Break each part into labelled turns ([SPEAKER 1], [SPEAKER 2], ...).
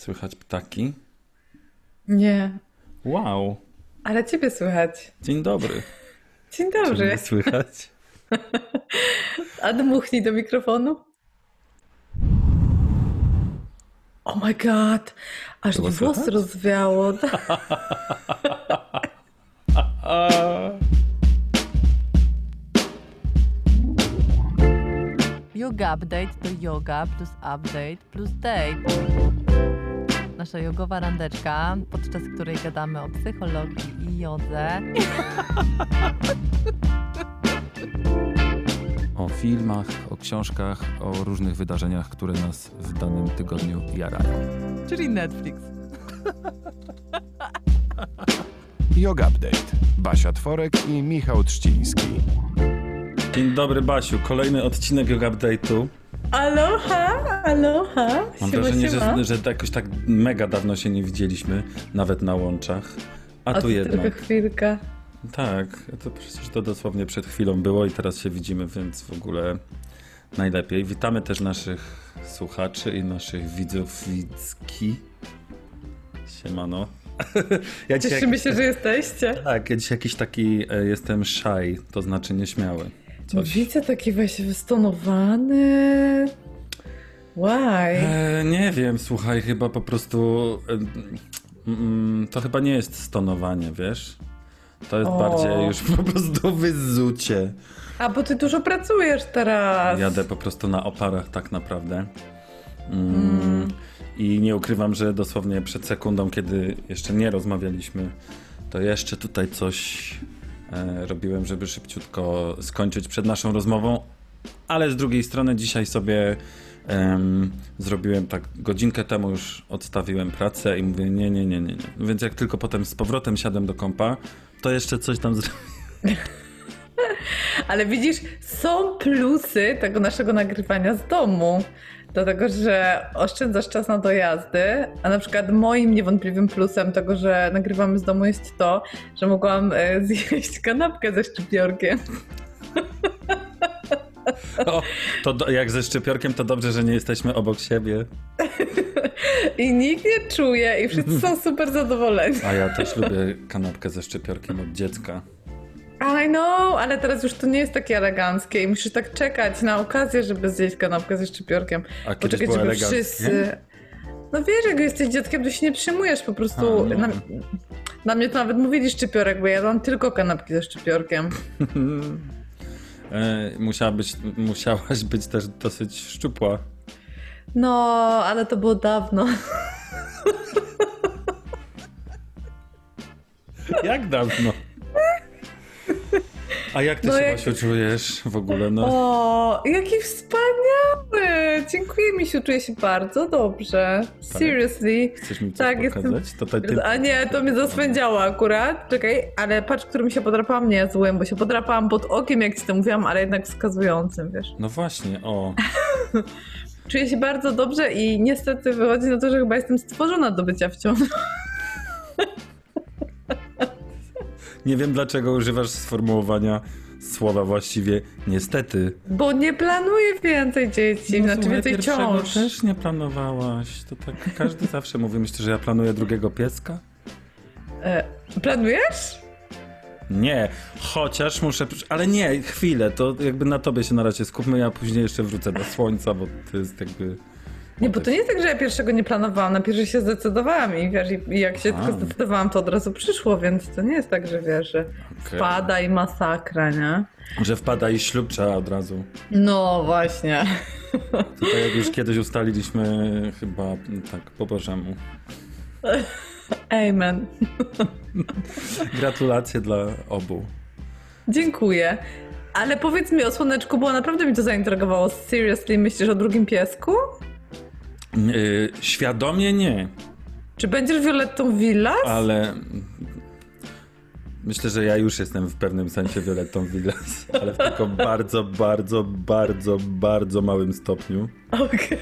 [SPEAKER 1] Słychać ptaki?
[SPEAKER 2] Nie,
[SPEAKER 1] Wow.
[SPEAKER 2] ale ciebie słychać.
[SPEAKER 1] Dzień dobry.
[SPEAKER 2] Dzień
[SPEAKER 1] Czy
[SPEAKER 2] dobry.
[SPEAKER 1] mnie słychać?
[SPEAKER 2] A dmuchnij do mikrofonu. Oh my god, aż
[SPEAKER 1] Było
[SPEAKER 2] włos
[SPEAKER 1] słychać?
[SPEAKER 2] rozwiało.
[SPEAKER 3] Yoga Update to yoga plus update plus date. Nasza jogowa randeczka, podczas której gadamy o psychologii i jodze.
[SPEAKER 1] O filmach, o książkach, o różnych wydarzeniach, które nas w danym tygodniu jarają.
[SPEAKER 3] Czyli Netflix.
[SPEAKER 4] Yoga Update. Basia Tworek i Michał Trzciński.
[SPEAKER 1] Dzień dobry, Basiu. Kolejny odcinek Yoga Update'u.
[SPEAKER 2] Aloha, aloha.
[SPEAKER 1] Mam
[SPEAKER 2] Siema,
[SPEAKER 1] wrażenie,
[SPEAKER 2] siema.
[SPEAKER 1] że, że jakoś tak mega dawno się nie widzieliśmy, nawet na łączach. A,
[SPEAKER 2] A
[SPEAKER 1] tu jednak.
[SPEAKER 2] tylko chwilka.
[SPEAKER 1] Tak, to przecież to dosłownie przed chwilą było i teraz się widzimy, więc w ogóle najlepiej. Witamy też naszych słuchaczy i naszych widzów, widzki. Siemano. ja
[SPEAKER 2] Cieszymy się, że jesteście.
[SPEAKER 1] tak, ja dzisiaj jakiś taki e, jestem shy, to znaczy nieśmiały. Coś.
[SPEAKER 2] Widzę taki właśnie wystonowany. Why?
[SPEAKER 1] E, nie wiem, słuchaj, chyba po prostu e, mm, to chyba nie jest stonowanie, wiesz? To jest
[SPEAKER 2] O.
[SPEAKER 1] bardziej już po prostu wyzucie.
[SPEAKER 2] A bo ty dużo pracujesz teraz.
[SPEAKER 1] Jadę po prostu na oparach tak naprawdę. Mm. I nie ukrywam, że dosłownie przed sekundą, kiedy jeszcze nie rozmawialiśmy, to jeszcze tutaj coś robiłem, żeby szybciutko skończyć przed naszą rozmową. Ale z drugiej strony dzisiaj sobie em, zrobiłem tak godzinkę temu już odstawiłem pracę i mówię nie, nie, nie, nie, nie. Więc jak tylko potem z powrotem siadłem do kompa, to jeszcze coś tam zrobiłem.
[SPEAKER 2] Ale widzisz, są plusy tego naszego nagrywania z domu. Dlatego, że oszczędzasz czas na dojazdy, a na przykład moim niewątpliwym plusem tego, że nagrywamy z domu jest to, że mogłam e, zjeść kanapkę ze szczypiorkiem.
[SPEAKER 1] O, to do, jak ze szczypiorkiem, to dobrze, że nie jesteśmy obok siebie.
[SPEAKER 2] I nikt nie czuje i wszyscy są super zadowoleni.
[SPEAKER 1] A ja też lubię kanapkę ze szczypiorkiem od dziecka.
[SPEAKER 2] I know, ale teraz już to nie jest takie eleganckie i musisz tak czekać na okazję, żeby zjeść kanapkę ze szczypiorkiem.
[SPEAKER 1] A kiedyś
[SPEAKER 2] Poczekać, żeby
[SPEAKER 1] eleganckie?
[SPEAKER 2] wszyscy... No wiesz, jak jesteś dzieckiem, to się nie przyjmujesz po prostu.
[SPEAKER 1] A,
[SPEAKER 2] na, na mnie to nawet mówili szczypiorek, bo ja jadłam tylko kanapki ze szczypiorkiem.
[SPEAKER 1] E, musiała być, musiałaś być też dosyć szczupła.
[SPEAKER 2] No, ale to było dawno.
[SPEAKER 1] Jak dawno? A jak ty
[SPEAKER 2] No
[SPEAKER 1] się
[SPEAKER 2] jak-
[SPEAKER 1] Basiu, czujesz w ogóle? No,
[SPEAKER 2] O, jaki wspaniały! Dziękuję, Misiu, czuję się bardzo dobrze. Seriously.
[SPEAKER 1] chcesz mi coś
[SPEAKER 2] tak, jestem-
[SPEAKER 1] pokazać? To tak ty...
[SPEAKER 2] A nie, to mnie zaswędziało akurat. Czekaj, ale patrz, którym się podrapałam, nie złym, bo się podrapałam pod okiem, jak ci to mówiłam, ale jednak wskazującym, wiesz.
[SPEAKER 1] No właśnie, o.
[SPEAKER 2] Czuję się bardzo dobrze i niestety wychodzi na to, że chyba jestem stworzona do bycia w
[SPEAKER 1] Nie wiem dlaczego używasz sformułowania słowa właściwie niestety.
[SPEAKER 2] Bo nie planuję więcej dzieci,
[SPEAKER 1] No,
[SPEAKER 2] znaczy
[SPEAKER 1] słuchaj,
[SPEAKER 2] więcej ciąż.
[SPEAKER 1] też nie planowałaś. To tak każdy zawsze mówi. Myślisz, że ja planuję drugiego pieska?
[SPEAKER 2] E, planujesz?
[SPEAKER 1] Nie, chociaż muszę. Ale nie, chwilę, to jakby na tobie się na razie skupmy, ja później jeszcze wrócę do słońca, bo to jest jakby.
[SPEAKER 2] Nie, bo to nie jest tak, że ja pierwszego nie planowałam, na pierwszy się zdecydowałam i wiesz, i- jak się
[SPEAKER 1] A.
[SPEAKER 2] tylko zdecydowałam, to od razu przyszło, więc to nie jest tak, że wiesz, że
[SPEAKER 1] Okej.
[SPEAKER 2] wpada i masakra, nie?
[SPEAKER 1] Że wpada i ślub trzeba od razu.
[SPEAKER 2] No właśnie.
[SPEAKER 1] Tutaj jak już kiedyś ustaliliśmy, chyba tak po Bożemu.
[SPEAKER 2] Amen.
[SPEAKER 1] Gratulacje dla obu.
[SPEAKER 2] Dziękuję. Ale powiedz mi o słoneczku, bo naprawdę mi to zaintrygowało. Seriously, myślisz o drugim piesku?
[SPEAKER 1] Yy, świadomie nie,
[SPEAKER 2] Czy będziesz Violettą Villas?
[SPEAKER 1] ale. Myślę, że ja już jestem w pewnym sensie Violettą Villas, ale w tylko bardzo, bardzo, bardzo, bardzo małym stopniu.
[SPEAKER 2] Okej.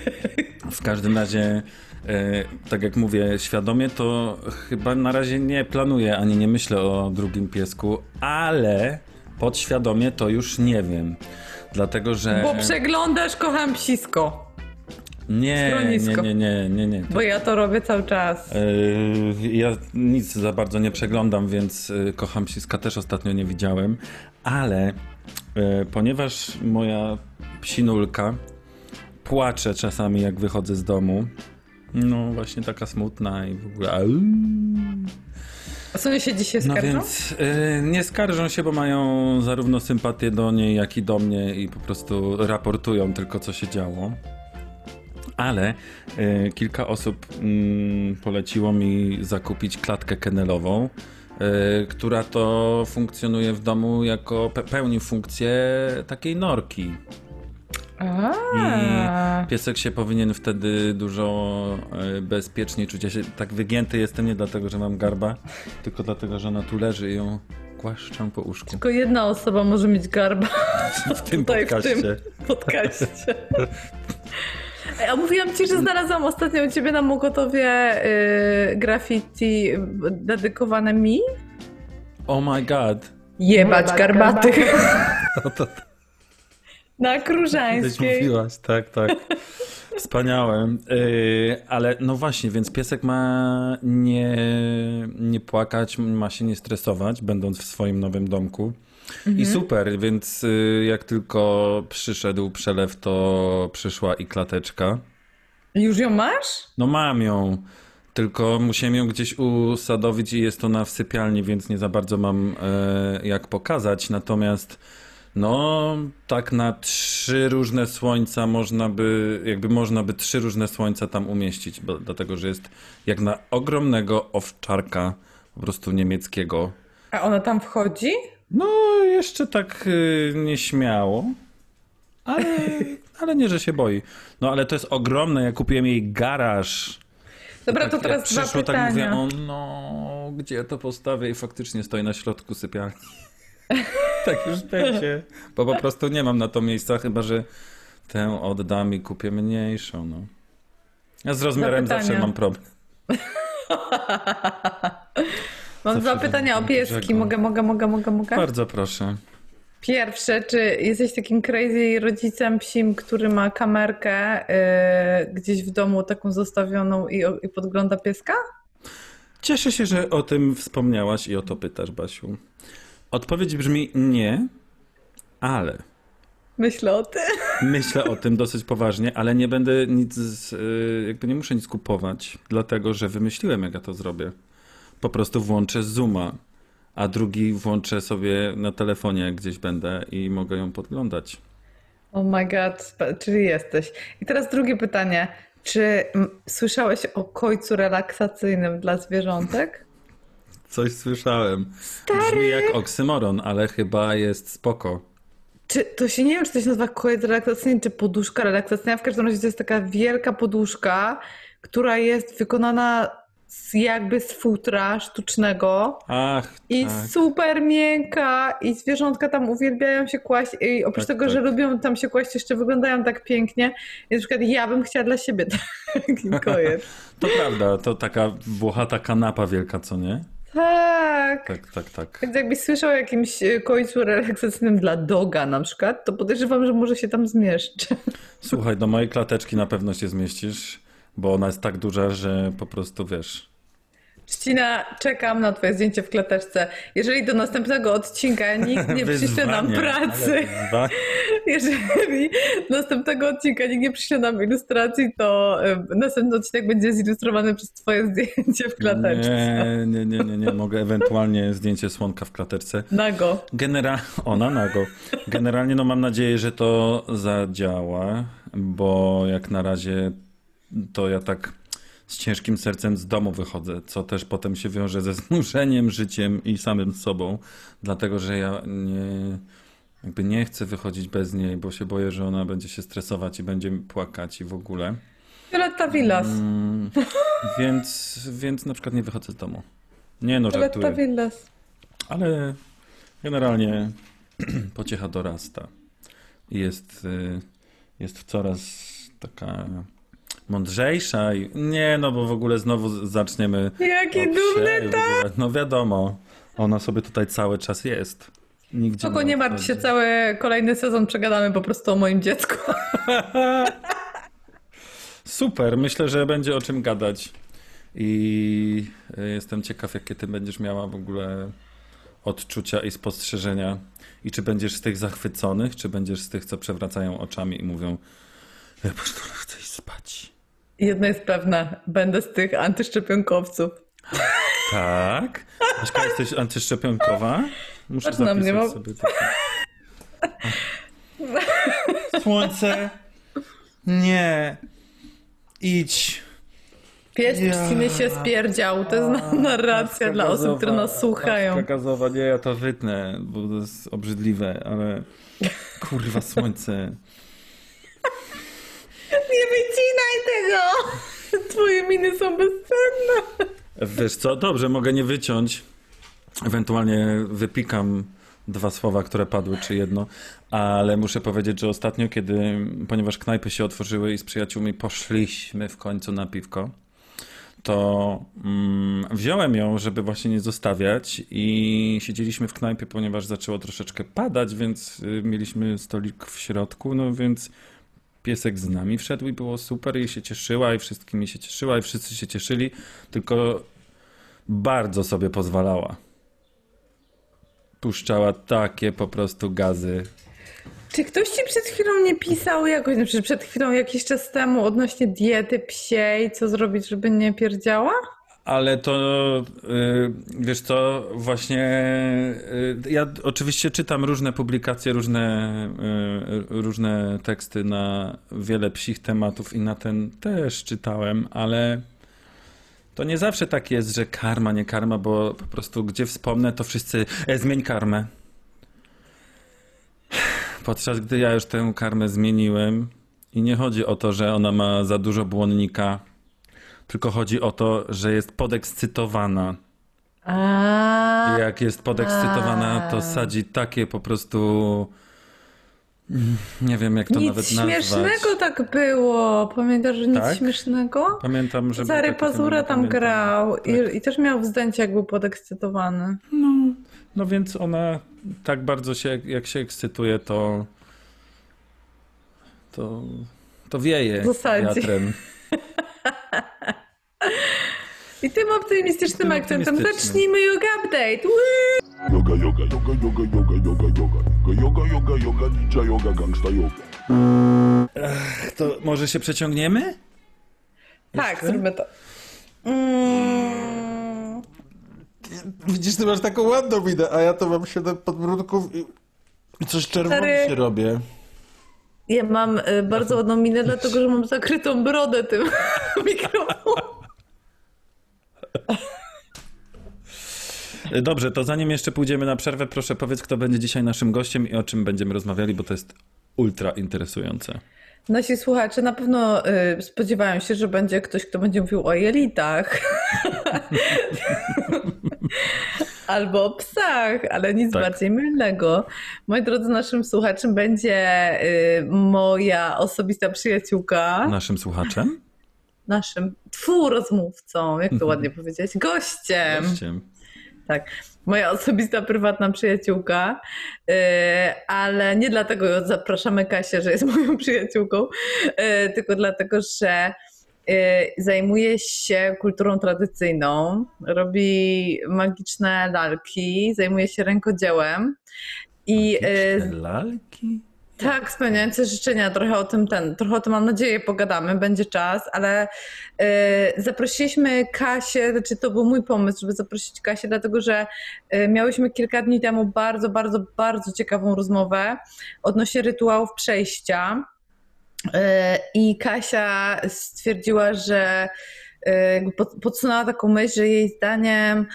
[SPEAKER 1] W każdym razie, e, tak jak mówię, świadomie to chyba na razie nie planuję ani nie myślę o drugim piesku, ale podświadomie to już nie wiem. Dlatego, że.
[SPEAKER 2] Bo przeglądasz Kocham Psisko.
[SPEAKER 1] Nie, nie, nie, nie, nie, nie.
[SPEAKER 2] Bo ja to robię cały czas.
[SPEAKER 1] Yy, Ja nic za bardzo nie przeglądam, więc yy, Kocham Psiska też ostatnio nie widziałem, ale yy, ponieważ moja psinulka płacze czasami jak wychodzę z domu, no właśnie taka smutna i w ogóle... au.
[SPEAKER 2] Sąsiedzi się
[SPEAKER 1] No
[SPEAKER 2] skarżą?
[SPEAKER 1] więc yy, nie skarżą się, bo mają zarówno sympatię do niej, jak i do mnie i po prostu raportują tylko co się działo. Ale y, kilka osób mm, poleciło mi zakupić klatkę kennelową, y, która to funkcjonuje w domu jako pe pełni funkcję takiej norki.
[SPEAKER 2] A.
[SPEAKER 1] Piesek się powinien wtedy dużo y, bezpieczniej czuć. Ja się tak wygięty jestem nie dlatego, że mam garba, tylko dlatego, że ona tu leży i ją głaszczę po uszku.
[SPEAKER 2] Tylko jedna osoba może mieć garba
[SPEAKER 1] W tym
[SPEAKER 2] tutaj w
[SPEAKER 1] podcaście.
[SPEAKER 2] tym podcaście. A mówiłam ci, że znalazłam ostatnio u ciebie na Mokotowie y, graffiti dedykowane mi?
[SPEAKER 1] Oh my god.
[SPEAKER 2] Jebać garbatych.
[SPEAKER 1] No to
[SPEAKER 2] Na
[SPEAKER 1] Kiedyś
[SPEAKER 2] Króżańskiej.
[SPEAKER 1] mówiłaś, tak, tak. Wspaniałe. Yy, ale no właśnie, więc piesek ma nie, nie płakać, ma się nie stresować, będąc w swoim nowym domku. I super, więc y, jak tylko przyszedł przelew, to przyszła i klateczka.
[SPEAKER 2] Już ją masz?
[SPEAKER 1] No mam ją, tylko musiałem ją gdzieś usadowić i jest ona w sypialni, więc nie za bardzo mam e, jak pokazać. Natomiast no tak na trzy różne słońca można by, jakby można by trzy różne słońca tam umieścić, bo, dlatego że jest jak na ogromnego owczarka po prostu niemieckiego.
[SPEAKER 2] A ona tam wchodzi?
[SPEAKER 1] No jeszcze tak y, nieśmiało. Ale, ale nie, że się boi. No ale to jest ogromne, ja kupiłem jej garaż.
[SPEAKER 2] Dobra,
[SPEAKER 1] tak,
[SPEAKER 2] to teraz dwa
[SPEAKER 1] przyszło,
[SPEAKER 2] pytania.
[SPEAKER 1] tak mówię, o no, gdzie to postawię? I faktycznie stoi na środku sypialni. tak już będzie. Bo po prostu nie mam na to miejsca, chyba że tę oddam i kupię mniejszą. No. Ja z rozmiarem zawsze mam problem.
[SPEAKER 2] Mam dwa pytania o pieski.
[SPEAKER 1] brzegu.
[SPEAKER 2] Mogę, mogę, mogę, mogę, mogę?
[SPEAKER 1] Bardzo proszę.
[SPEAKER 2] Pierwsze, czy jesteś takim crazy rodzicem psim, który ma kamerkę yy, gdzieś w domu taką zostawioną i, i podgląda pieska?
[SPEAKER 1] Cieszę się, że o tym wspomniałaś i o to pytasz, Basiu. Odpowiedź brzmi nie, ale
[SPEAKER 2] Myślę o tym.
[SPEAKER 1] myślę o tym dosyć poważnie, ale nie będę nic, z- y, jakby nie muszę nic kupować, dlatego że wymyśliłem, jak ja to zrobię. Po prostu włączę Zooma, a drugi włączę sobie na telefonie, jak gdzieś będę i mogę ją podglądać.
[SPEAKER 2] Oh my god, czyli jesteś. I teraz drugie pytanie. Czy słyszałeś o kojcu relaksacyjnym dla zwierzątek?
[SPEAKER 1] Coś słyszałem. Brzmi jak oksymoron, ale chyba jest spoko.
[SPEAKER 2] Czy to się nie wiem, czy to się nazywa kojec relaksacyjny, czy poduszka relaksacyjna. W każdym razie to jest taka wielka poduszka, która jest wykonana z, jakby z futra sztucznego.
[SPEAKER 1] Ach,
[SPEAKER 2] I
[SPEAKER 1] tak.
[SPEAKER 2] super miękka i zwierzątka tam uwielbiają się kłaść i oprócz
[SPEAKER 1] Tak,
[SPEAKER 2] tego,
[SPEAKER 1] tak.
[SPEAKER 2] że lubią tam się kłaść, jeszcze wyglądają tak pięknie. I na przykład ja bym chciała dla siebie taki kojec.
[SPEAKER 1] To prawda, to taka włochata kanapa wielka, co nie?
[SPEAKER 2] Tak.
[SPEAKER 1] Tak, tak, tak.
[SPEAKER 2] Więc jakbyś słyszał o jakimś e, końcu relaksacyjnym dla doga na przykład, to podejrzewam, że może się tam zmieszczę.
[SPEAKER 1] Słuchaj, do mojej klateczki na pewno się zmieścisz, bo ona jest tak duża, że po prostu wiesz.
[SPEAKER 2] Trzcina, czekam na twoje zdjęcie w klateczce. Jeżeli do następnego odcinka nikt nie przyśle nam pracy, jeżeli do następnego odcinka nikt nie przyśle nam ilustracji, to następny odcinek będzie zilustrowany przez twoje zdjęcie w klateczce.
[SPEAKER 1] Nie, nie, nie, nie, nie. Mogę ewentualnie zdjęcie słonka w klateczce.
[SPEAKER 2] Nago.
[SPEAKER 1] Generalnie, ona nago. Generalnie no mam nadzieję, że to zadziała, bo jak na razie to ja tak z ciężkim sercem z domu wychodzę, co też potem się wiąże ze znużeniem życiem i samym sobą, dlatego że ja nie, jakby nie chcę wychodzić bez niej, bo się boję, że ona będzie się stresować i będzie płakać i w ogóle.
[SPEAKER 2] Violetta Villas.
[SPEAKER 1] Mm, więc, więc na przykład nie wychodzę z domu. Nie no,
[SPEAKER 2] Violetta
[SPEAKER 1] żartuję.
[SPEAKER 2] Villas.
[SPEAKER 1] Ale generalnie pociecha dorasta jest, y, jest coraz taka mądrzejsza i nie, no bo w ogóle znowu zaczniemy
[SPEAKER 2] Jaki dumny
[SPEAKER 1] ogóle, No wiadomo, ona sobie tutaj cały czas jest. Nigdzie
[SPEAKER 2] Spoko, nie martw się, cały kolejny sezon przegadamy po prostu o moim dziecku.
[SPEAKER 1] Super, myślę, że będzie o czym gadać. I y, jestem ciekaw, jakie ty będziesz miała w ogóle odczucia i spostrzeżenia. I czy będziesz z tych zachwyconych, czy będziesz z tych, co przewracają oczami i mówią, ja po prostu chcę iść spać.
[SPEAKER 2] Jedno jest pewne, będę z tych antyszczepionkowców.
[SPEAKER 1] Tak? Aśka, jesteś antyszczepionkowa? Muszę
[SPEAKER 2] Patrz na mnie, mam-
[SPEAKER 1] sobie. Słońce. Nie. Idź.
[SPEAKER 2] Pies
[SPEAKER 1] Ja.
[SPEAKER 2] się spierdział. To jest na- narracja dla osób, które nas słuchają.
[SPEAKER 1] Maska gazowa, nie, ja to wytnę, bo to jest obrzydliwe, ale kurwa słońce.
[SPEAKER 2] Nie wycinaj tego! Twoje miny są bezcenne.
[SPEAKER 1] Wiesz co, dobrze, mogę nie wyciąć. Ewentualnie wypikam dwa słowa, które padły, czy jedno, ale muszę powiedzieć, że ostatnio, kiedy, ponieważ knajpy się otworzyły i z przyjaciółmi poszliśmy w końcu na piwko, to mm, wziąłem ją, żeby właśnie nie zostawiać i siedzieliśmy w knajpie, ponieważ zaczęło troszeczkę padać, więc y, mieliśmy stolik w środku, no więc piesek z nami wszedł i było super i się cieszyła i wszystkimi się cieszyła i wszyscy się cieszyli, tylko bardzo sobie pozwalała. Puszczała takie po prostu gazy.
[SPEAKER 2] Czy ktoś ci przed chwilą nie pisał jakoś, znaczy przed chwilą jakiś czas temu odnośnie diety psiej, co zrobić, żeby nie pierdziała?
[SPEAKER 1] Ale to, y, wiesz co, właśnie y, ja oczywiście czytam różne publikacje, różne, y, różne teksty na wiele psich tematów i na ten też czytałem, ale to nie zawsze tak jest, że karma, nie karma, bo po prostu gdzie wspomnę, to wszyscy e, zmień karmę. Podczas gdy ja już tę karmę zmieniłem i nie chodzi o to, że ona ma za dużo błonnika, tylko chodzi o to, że jest podekscytowana.
[SPEAKER 2] A,
[SPEAKER 1] jak jest podekscytowana, to sadzi takie po prostu. Nie wiem, jak to
[SPEAKER 2] nic
[SPEAKER 1] nawet nazwać.
[SPEAKER 2] śmiesznego tak było. Pamiętasz, że nic
[SPEAKER 1] Tak?
[SPEAKER 2] śmiesznego?
[SPEAKER 1] Pamiętam, że.
[SPEAKER 2] Zary Pazura tam
[SPEAKER 1] pamiętam.
[SPEAKER 2] grał
[SPEAKER 1] Tak.
[SPEAKER 2] i, i też miał wzdęcie, jak był podekscytowany.
[SPEAKER 1] No, no więc ona tak bardzo się, jak się ekscytuje, to. To, to wieje
[SPEAKER 2] Zasadzi.
[SPEAKER 1] wiatrem.
[SPEAKER 2] I tym optymistycznym
[SPEAKER 1] Tym
[SPEAKER 2] akcentem zacznijmy yoga update.
[SPEAKER 5] Yoga, yoga, yoga, yoga, yoga, yoga, yoga. Yoga, yoga, yoga, ninja yoga, gangsta yoga.
[SPEAKER 1] To może się przeciągniemy?
[SPEAKER 2] Tak,
[SPEAKER 1] Jeszcze?
[SPEAKER 2] zróbmy to. Mm.
[SPEAKER 1] Widzisz, ty masz taką ładną minę, a ja to mam siedem podbródków i, i coś czerwonym
[SPEAKER 2] Stary.
[SPEAKER 1] się robię.
[SPEAKER 2] Ja mam y, bardzo ładną minę, dlatego że mam zakrytą brodę tym mikrofonem.
[SPEAKER 1] Dobrze, to zanim jeszcze pójdziemy na przerwę, proszę powiedz, kto będzie dzisiaj naszym gościem i o czym będziemy rozmawiali, bo to jest ultra interesujące.
[SPEAKER 2] Nasi słuchacze na pewno y, spodziewają się, że będzie ktoś, kto będzie mówił o jelitach. Albo o psach, ale nic
[SPEAKER 1] Tak.
[SPEAKER 2] bardziej mylnego. Moi drodzy, naszym słuchaczem będzie y, moja osobista przyjaciółka,
[SPEAKER 1] Naszym słuchaczem?
[SPEAKER 2] Naszym twu rozmówcą, jak to ładnie powiedzieć, gościem.
[SPEAKER 1] Gościem.
[SPEAKER 2] Tak. Moja osobista, prywatna przyjaciółka, yy, ale nie dlatego zapraszamy Kasię, że jest moją przyjaciółką, yy, tylko dlatego, że yy, zajmuje się kulturą tradycyjną, robi magiczne lalki, zajmuje się rękodziełem i
[SPEAKER 1] Magiczne lalki?
[SPEAKER 2] Tak, spełniające życzenia, trochę o tym ten, trochę o tym mam nadzieję pogadamy, będzie czas, ale y, zaprosiliśmy Kasię, znaczy to był mój pomysł, żeby zaprosić Kasię, dlatego że y, miałyśmy kilka dni temu bardzo, bardzo, bardzo ciekawą rozmowę odnośnie rytuałów przejścia. Y, i Kasia stwierdziła, że y, podsunęła taką myśl, że jej zdaniem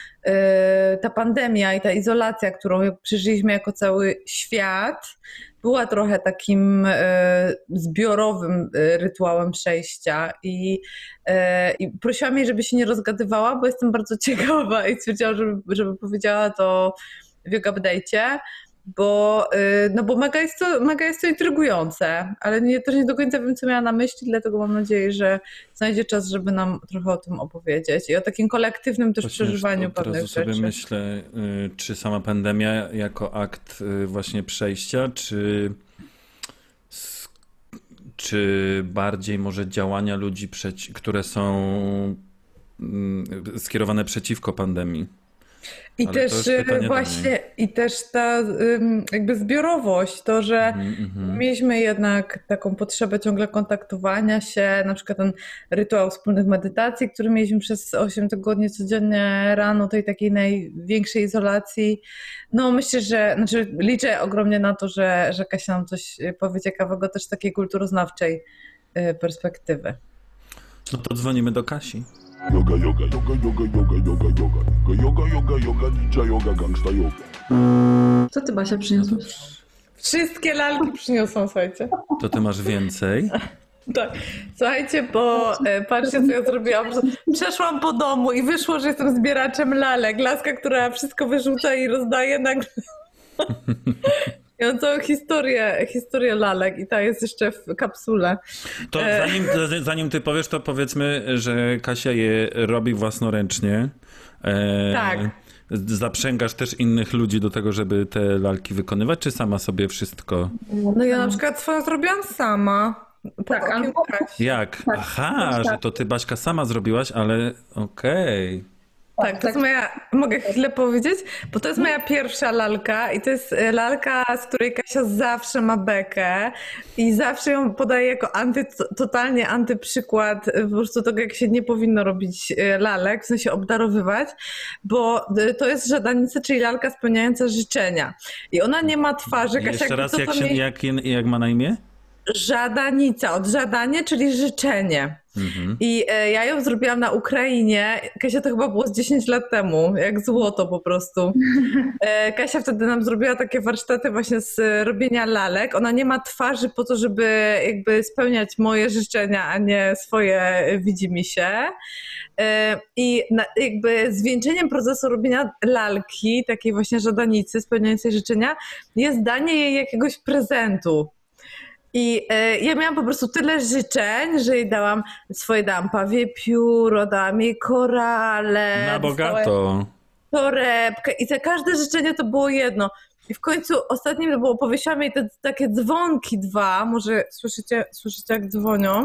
[SPEAKER 2] ta pandemia i ta izolacja, którą przeżyliśmy jako cały świat, była trochę takim e, zbiorowym e, rytuałem przejścia i, e, i prosiłam jej, żeby się nie rozgadywała, bo jestem bardzo ciekawa i stwierdziłam, żeby, żeby powiedziała to w Yoga Update'cie, bo, e, no bo mega, jest to, mega jest to intrygujące, ale nie, też nie do końca wiem, co miała na myśli, dlatego mam nadzieję, że znajdzie czas, żeby nam trochę o tym opowiedzieć i o takim kolektywnym też
[SPEAKER 1] Właśnie
[SPEAKER 2] przeżywaniu
[SPEAKER 1] razu
[SPEAKER 2] pewnych
[SPEAKER 1] sobie
[SPEAKER 2] rzeczy.
[SPEAKER 1] myślę, y, czy sama pandemia jako akt y, właśnie przejścia, czy czy bardziej może działania ludzi, które są mm, skierowane przeciwko pandemii?
[SPEAKER 2] I
[SPEAKER 1] Ale to
[SPEAKER 2] też właśnie, i też ta jakby zbiorowość, to, że
[SPEAKER 1] Mhm, mhm.
[SPEAKER 2] mieliśmy jednak taką potrzebę ciągle kontaktowania się, na przykład ten rytuał wspólnych medytacji, który mieliśmy przez 8 tygodni codziennie rano, tej takiej największej izolacji. No myślę, że, znaczy liczę ogromnie na to, że, że Kasia nam coś powie ciekawego też z takiej kulturoznawczej y, perspektywy.
[SPEAKER 1] No to dzwonimy do Kasi.
[SPEAKER 5] Yoga, yoga, yoga, yoga, yoga, yoga, yoga. Yoga, yoga, yoga, ninja yoga, gangsta yoga.
[SPEAKER 6] Co ty, Basia, przyniosłaś?
[SPEAKER 2] Wszystkie lalki przyniosą, słuchajcie.
[SPEAKER 1] To ty masz więcej.
[SPEAKER 2] Tak. Słuchajcie, bo e, patrzcie, co ja zrobiłam. Przeszłam po domu i wyszło, że jestem zbieraczem lalek. Laska, która wszystko wyrzuca i rozdaje nagle. Ja mam całą historię, historię lalek i ta jest jeszcze w kapsule.
[SPEAKER 1] To
[SPEAKER 2] E.
[SPEAKER 1] zanim, zanim ty powiesz, to powiedzmy, że Kasia je robi własnoręcznie. E,
[SPEAKER 2] Tak.
[SPEAKER 1] Zaprzęgasz też innych ludzi do tego, żeby te lalki wykonywać, czy sama sobie wszystko?
[SPEAKER 2] No ja na przykład swoją zrobiłam sama. Pod
[SPEAKER 6] Tak, albo-.
[SPEAKER 1] Jak?
[SPEAKER 6] Tak,
[SPEAKER 1] Aha,
[SPEAKER 6] tak.
[SPEAKER 1] że to ty Baśka sama zrobiłaś, ale okej.
[SPEAKER 2] Tak, to jest moja, mogę chwilę powiedzieć? Bo to jest moja pierwsza lalka i to jest e, lalka, z której Kasia zawsze ma bekę i zawsze ją podaje jako anty, totalnie antyprzykład e, po prostu tego, jak się nie powinno robić e, lalek, w sensie obdarowywać, bo to jest żadanica, czyli lalka spełniająca życzenia. I ona nie ma twarzy. Kasia,
[SPEAKER 1] Jeszcze raz, jak, się,
[SPEAKER 2] jej-
[SPEAKER 1] jak, jak ma na imię?
[SPEAKER 2] Żadanica, od żadanie, czyli życzenie.
[SPEAKER 1] Mhm.
[SPEAKER 2] I e, ja ją zrobiłam na Ukrainie. Kasia to chyba było z 10 lat temu, jak złoto po prostu. E, Kasia wtedy nam zrobiła takie warsztaty właśnie z robienia lalek. Ona nie ma twarzy po to, żeby jakby spełniać moje życzenia, a nie swoje widzi mi się. E, I jakby zwieńczeniem procesu robienia lalki, takiej właśnie żadanicy spełniającej życzenia, jest danie jej jakiegoś prezentu. I e, ja miałam po prostu tyle życzeń, że jej dałam swoje dałam pawie pióro, dałam jej korale.
[SPEAKER 1] Na bogato.
[SPEAKER 2] Torebkę i za każde życzenie to było jedno. I w końcu ostatnim to było, powiesiłam jej te takie dzwonki dwa, może słyszycie, słyszycie jak dzwonią?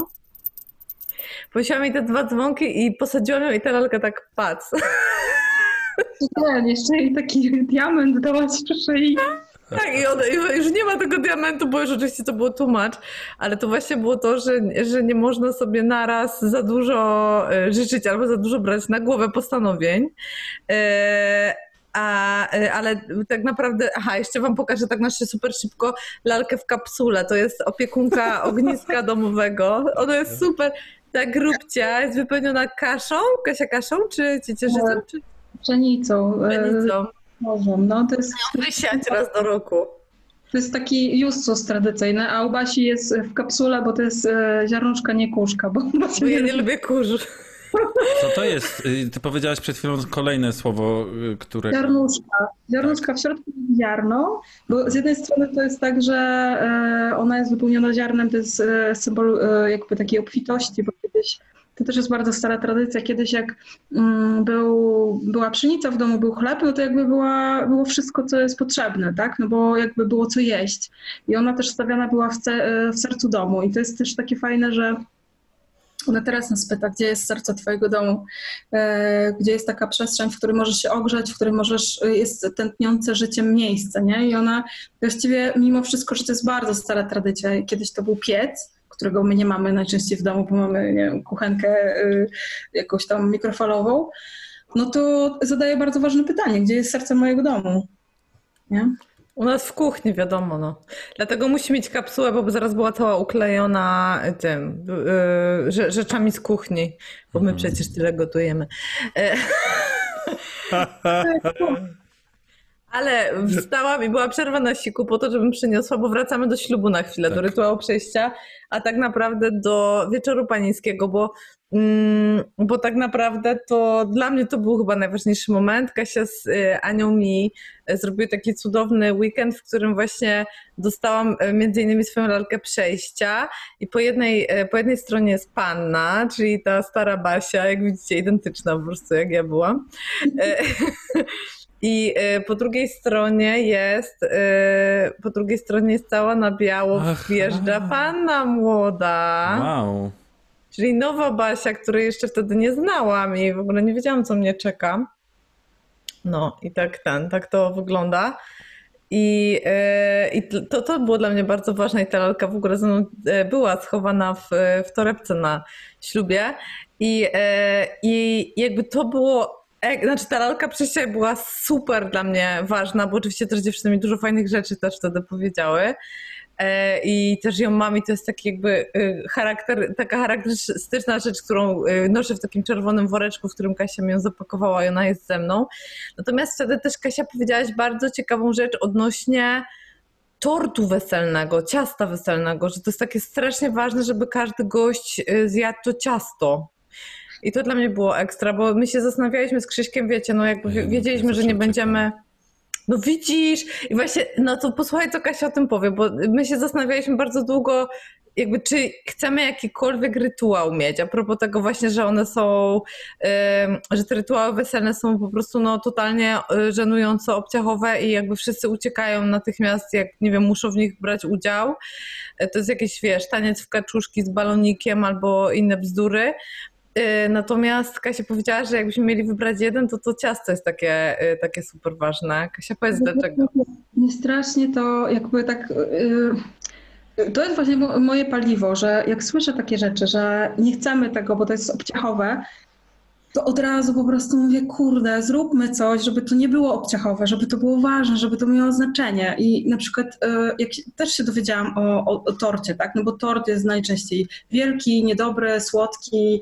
[SPEAKER 2] Powiesiłam jej te dwa dzwonki i posadziłam ją i ta lalka tak pac.
[SPEAKER 6] Nie, jeszcze jej taki diament dałaś przy szyi.
[SPEAKER 2] Tak, i już nie ma tego diamentu, bo już oczywiście to było tłumacz, ale to właśnie było to, że, że nie można sobie naraz za dużo e, życzyć albo za dużo brać na głowę postanowień. E, A, e, ale tak naprawdę, aha, jeszcze wam pokażę tak na super szybko lalkę w kapsule. To jest opiekunka ogniska domowego. Ona jest super. Ta grubcia jest wypełniona kaszą, Kasia kaszą, czy ciecierzycą, czy
[SPEAKER 6] Pszenicą. e, morzem. No, to jest,
[SPEAKER 2] Wysiać raz do roku.
[SPEAKER 6] to jest taki justus tradycyjny, a u Basi jest w kapsule, bo to jest e, ziarnuszka, nie kuszka. Bo
[SPEAKER 2] Bo ja
[SPEAKER 6] nie
[SPEAKER 2] nie lubię kurzu.
[SPEAKER 1] Co to jest? Y, Ty powiedziałaś przed chwilą kolejne słowo, y, które...
[SPEAKER 6] Ziarnuszka. Ziarnuszka w środku jest ziarno, bo z jednej strony to jest tak, że e, ona jest wypełniona ziarnem, to jest e, symbol e, jakby takiej obfitości, bo kiedyś to też jest bardzo stara tradycja. Kiedyś jak mm, był, była pszenica w domu, był chleb, no to jakby była, było wszystko, co jest potrzebne, tak? No bo jakby było co jeść. I ona też stawiana była w, ce, e, w sercu domu. I to jest też takie fajne, że ona teraz nas pyta, gdzie jest serce Twojego domu, e, gdzie jest taka przestrzeń, w której możesz się ogrzać, w której możesz, e, jest tętniące życiem miejsce, nie? I ona właściwie, mimo wszystko, że to jest bardzo stara tradycja, kiedyś to był piec, którego my nie mamy najczęściej w domu, bo mamy nie wiem, kuchenkę e, jakąś tam mikrofalową, no to zadaje bardzo ważne pytanie, gdzie jest serce mojego domu, nie?
[SPEAKER 2] U nas w kuchni, wiadomo, no. Dlatego musi mieć kapsułę, bo by zaraz była cała uklejona tym, yy, rze- rzeczami z kuchni, bo my przecież tyle gotujemy. E, Ale wstałam i była przerwa na siku po to, żebym przyniosła, bo wracamy do ślubu na chwilę, do
[SPEAKER 1] Tak.
[SPEAKER 2] rytuału przejścia, a tak naprawdę do wieczoru panieńskiego, bo, mm, bo tak naprawdę to dla mnie to był chyba najważniejszy moment. Kasia z y, Anią mi y, zrobiły taki cudowny weekend, w którym właśnie dostałam y, między innymi swoją lalkę przejścia i po jednej, po jednej stronie jest panna, czyli ta stara Basia, jak widzicie, identyczna po prostu jak ja byłam. E, I y, po drugiej stronie jest, y, po drugiej stronie jest cała na biało
[SPEAKER 1] Aha.
[SPEAKER 2] wjeżdża panna młoda.
[SPEAKER 1] Wow.
[SPEAKER 2] Czyli nowa Basia, której jeszcze wtedy nie znałam i w ogóle nie wiedziałam, co mnie czeka. No i tak ten, tak to wygląda. I, e, i to, to było dla mnie bardzo ważne i ta lalka w ogóle ze mną e, była schowana w, w torebce na ślubie. I, e, I jakby to było E, Znaczy ta lalka siebie była super dla mnie ważna, bo oczywiście też dziewczyny mi dużo fajnych rzeczy też wtedy powiedziały. E, I też ją mam i to jest taki jakby y, charakter, taka charakterystyczna rzecz, którą y, noszę w takim czerwonym woreczku, w którym Kasia mi ją zapakowała i ona jest ze mną. Natomiast wtedy też Kasia powiedziałaś bardzo ciekawą rzecz odnośnie tortu weselnego, ciasta weselnego, że to jest takie strasznie ważne, żeby każdy gość y, zjadł to ciasto. I to dla mnie było ekstra, bo my się zastanawialiśmy z Krzyśkiem, wiecie, no jakby wiedzieliśmy, że nie będziemy... No widzisz! I właśnie, no to posłuchaj, co Kasia o tym powie, bo my się zastanawialiśmy bardzo długo, jakby czy chcemy jakikolwiek rytuał mieć, a propos tego właśnie, że one są, ym, że te rytuały weselne są po prostu no totalnie y, żenująco obciachowe i jakby wszyscy uciekają natychmiast, jak nie wiem, muszą w nich brać udział. Y, To jest jakiś, wiesz, taniec w kaczuszki z balonikiem albo inne bzdury. Y, Natomiast Kasia powiedziała, że jakbyśmy mieli wybrać jeden, to to ciasto jest takie, y, takie super ważne. Kasia, powiedz dlaczego.
[SPEAKER 6] Mnie strasznie to jakby tak. y, To jest właśnie mo- moje paliwo, że jak słyszę takie rzeczy, że nie chcemy tego, bo to jest obciachowe, to od razu po prostu mówię, kurde, zróbmy coś, żeby to nie było obciachowe, żeby to było ważne, żeby to miało znaczenie. I na przykład jak też się dowiedziałam o, o, o torcie, tak? No bo tort jest najczęściej wielki, niedobry, słodki,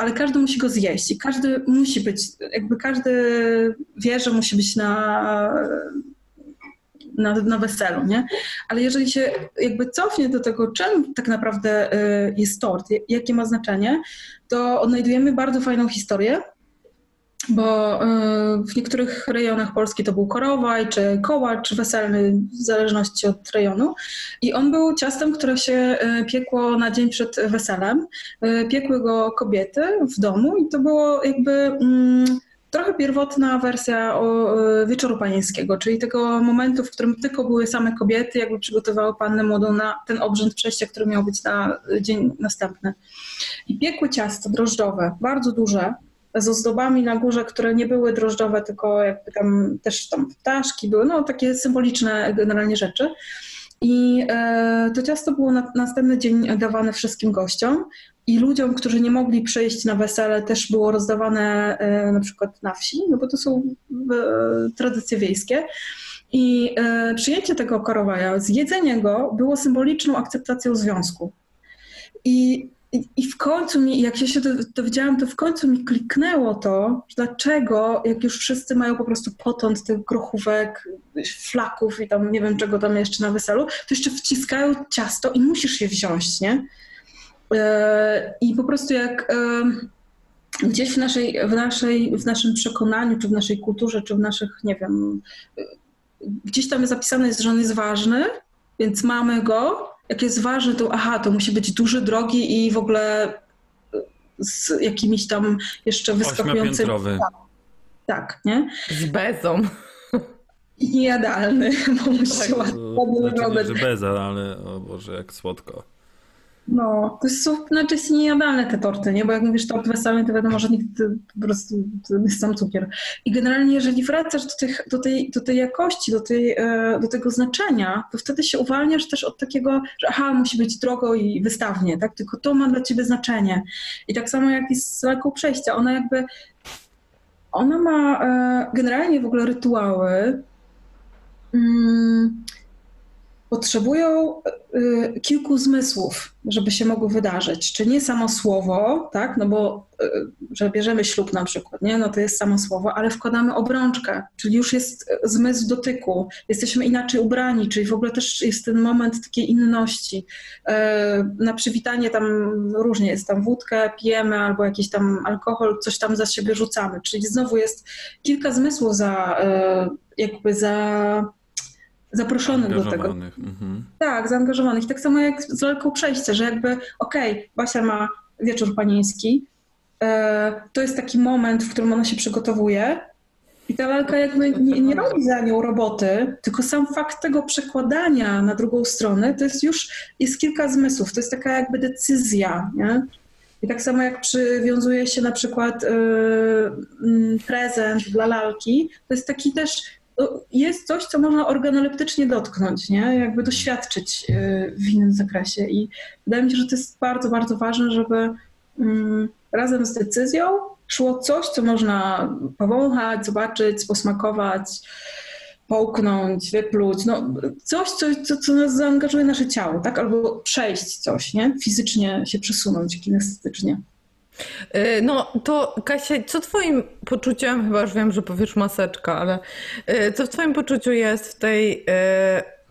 [SPEAKER 6] ale każdy musi go zjeść i każdy musi być, jakby każdy wie, że musi być na, na, na weselu, nie? Ale jeżeli się jakby cofnie do tego, czym tak naprawdę y, jest tort, jakie ma znaczenie, to odnajdujemy bardzo fajną historię, bo y, w niektórych rejonach Polski to był korowaj, czy kołacz weselny, w zależności od rejonu. I on był ciastem, które się y, piekło na dzień przed weselem. Y, Piekły go kobiety w domu i to było jakby mm, trochę pierwotna wersja o, wieczoru panieńskiego, czyli tego momentu, w którym tylko były same kobiety, jakby przygotowały pannę młodą na ten obrzęd przejścia, który miał być na dzień następny. I piekły ciasto drożdżowe, bardzo duże, z ozdobami na górze, które nie były drożdżowe, tylko jakby tam też tam ptaszki były, no takie symboliczne generalnie rzeczy. I e, to ciasto było na następny dzień dawane wszystkim gościom i ludziom, którzy nie mogli przyjść na wesele, też było rozdawane e, na przykład na wsi, no bo to są e, tradycje wiejskie. I przyjęcie tego korowaja, zjedzenie go było symboliczną akceptacją związku. I, i, I w końcu mi, jak ja się do- dowiedziałam, to w końcu mi kliknęło to, dlaczego, jak już wszyscy mają po prostu potąd tych grochówek, flaków i tam nie wiem czego tam jeszcze na weselu, to jeszcze wciskają ciasto i musisz je wziąć, nie? E, I po prostu jak e, gdzieś w, naszej, w, naszej, w naszym przekonaniu, czy w naszej kulturze, czy w naszych, nie wiem, e, gdzieś tam zapisane jest, że on jest ważny, więc mamy go. Jak jest ważny, to aha, to musi być duży, drogi i w ogóle e, z jakimiś tam jeszcze wyskakującymi.
[SPEAKER 1] Ośmiopiętrowy.
[SPEAKER 6] Tak, nie?
[SPEAKER 2] Z bezą.
[SPEAKER 6] I niejadalny, bo musi
[SPEAKER 2] Tak.
[SPEAKER 6] się ładnie
[SPEAKER 1] Znaczy nie, że beza, ale o Boże, jak słodko.
[SPEAKER 6] No, to są znaczy niejadalne te torty, nie? Bo jak mówisz tort weselny, to wiadomo, że nigdy po prostu jest sam cukier. I generalnie, jeżeli wracasz do, tych, do, tej, do tej jakości, do, tej, e, do tego znaczenia, to wtedy się uwalniasz też od takiego, że aha, musi być drogo i wystawnie, tak? Tylko to ma dla ciebie znaczenie. I tak samo jak jest z lalką przejścia, ona jakby, ona ma e, generalnie w ogóle rytuały, mm, potrzebują y, kilku zmysłów, żeby się mogły wydarzyć. Czy nie samo słowo, tak, no bo y, że bierzemy ślub na przykład, nie, no to jest samo słowo, ale wkładamy obrączkę, czyli już jest zmysł dotyku, jesteśmy inaczej ubrani, czyli w ogóle też jest ten moment takiej inności. Y, Na przywitanie tam różnie jest, tam wódkę pijemy albo jakiś tam alkohol, coś tam za siebie rzucamy, czyli znowu jest kilka zmysłów za, y, jakby za zaproszonych do tego.
[SPEAKER 1] Mhm.
[SPEAKER 6] Tak, zaangażowanych. Tak samo jak z lalką przejścia, że jakby okej, Basia ma wieczór panieński, e, to jest taki moment, w którym ona się przygotowuje I ta lalka jakby nie, nie robi za nią roboty, tylko sam fakt tego przekładania na drugą stronę, to jest już, jest kilka zmysłów, to jest taka jakby decyzja, nie? I tak samo jak przywiązuje się na przykład yy, prezent dla lalki, to jest taki też, jest coś, co można organoleptycznie dotknąć, nie? Jakby doświadczyć yy, w innym zakresie. I wydaje mi się, że to jest bardzo, bardzo ważne, żeby yy, razem z decyzją szło coś, co można powąchać, zobaczyć, posmakować, połknąć, wypluć, no coś, co, co, co nas zaangażuje nasze ciało, tak? Albo przejść coś, nie? Fizycznie się przesunąć, kinestetycznie.
[SPEAKER 2] Y, no to Kasia, co twoim poczuciem, chyba już wiem, że powiesz maseczka, ale y, co w twoim poczuciu jest w tej y,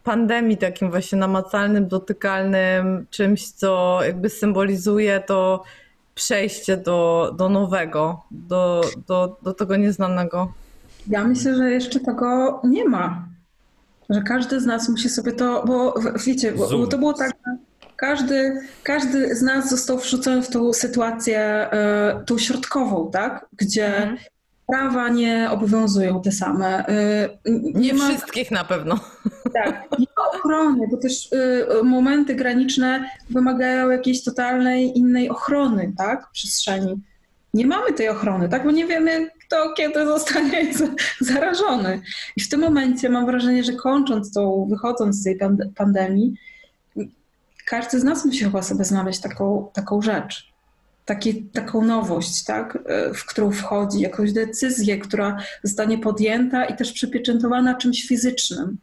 [SPEAKER 2] pandemii takim właśnie namacalnym, dotykalnym, czymś, co jakby symbolizuje to przejście do, do nowego, do, do, do tego nieznanego?
[SPEAKER 6] Ja myślę, że jeszcze tego nie ma. Że każdy z nas musi sobie to, bo wiecie, bo, bo to było tak, że każdy, każdy z nas został wrzucony w tą sytuację, y, tą środkową, tak? Gdzie mhm. prawa nie obowiązują te same. Y,
[SPEAKER 2] nie, nie ma... wszystkich na pewno.
[SPEAKER 6] Tak, nie ma ochrony, bo też y, momenty graniczne wymagają jakiejś totalnej innej ochrony, tak? Przestrzeni. Nie mamy tej ochrony, tak? Bo nie wiemy, kto kiedy zostanie zarażony. I w tym momencie mam wrażenie, że kończąc tą, wychodząc z tej pandemii, każdy z nas musi chyba sobie znaleźć taką, taką rzecz. Taki, taką nowość, tak, w którą wchodzi, jakąś decyzję, która zostanie podjęta i też przypieczętowana czymś fizycznym.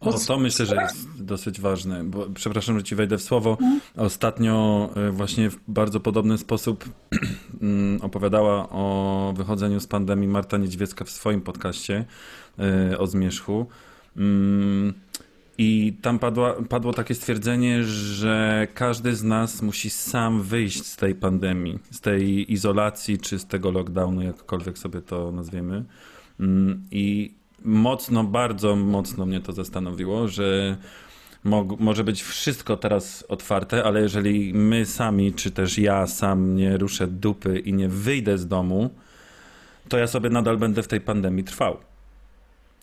[SPEAKER 1] O, to myślę, że jest dosyć ważne, bo przepraszam, że ci wejdę w słowo. Mhm. Ostatnio e, właśnie w bardzo podobny sposób mm, opowiadała o wychodzeniu z pandemii Marta Niedźwiecka w swoim podcaście e, o zmierzchu. I tam padło, padło takie stwierdzenie, że każdy z nas musi sam wyjść z tej pandemii, z tej izolacji czy z tego lockdownu, jakkolwiek sobie to nazwiemy. Mm, I mocno, bardzo mocno mnie to zastanowiło, że może być wszystko teraz otwarte, ale jeżeli my sami, czy też ja sam nie ruszę dupy i nie wyjdę z domu, to ja sobie nadal będę w tej pandemii trwał.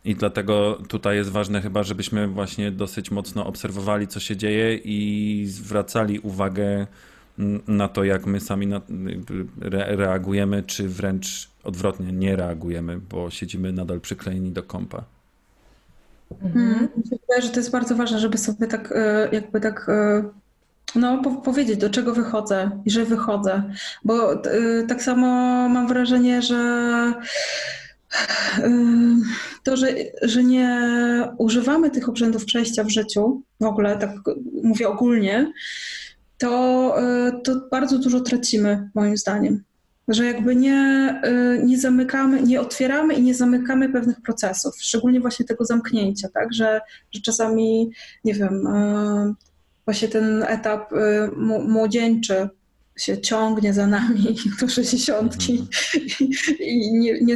[SPEAKER 1] I dlatego tutaj jest ważne chyba, żebyśmy właśnie dosyć mocno obserwowali, co się dzieje i zwracali uwagę na to, jak my sami na, re, reagujemy, czy wręcz odwrotnie nie reagujemy, bo siedzimy nadal przyklejeni do kompa.
[SPEAKER 6] Mhm. Myślę, że to jest bardzo ważne, żeby sobie tak e, jakby tak e, no, po powiedzieć, do czego wychodzę i że wychodzę. Bo e, tak samo mam wrażenie, że to, że, że nie używamy tych obrzędów przejścia w życiu, w ogóle tak mówię ogólnie, to, to bardzo dużo tracimy, moim zdaniem. Że jakby nie, y, nie zamykamy, nie otwieramy i nie zamykamy pewnych procesów, szczególnie właśnie tego zamknięcia, tak, że, że czasami, nie wiem, właśnie ten etap młodzieńczy się ciągnie za nami do sześćdziesiątki i nie, nie,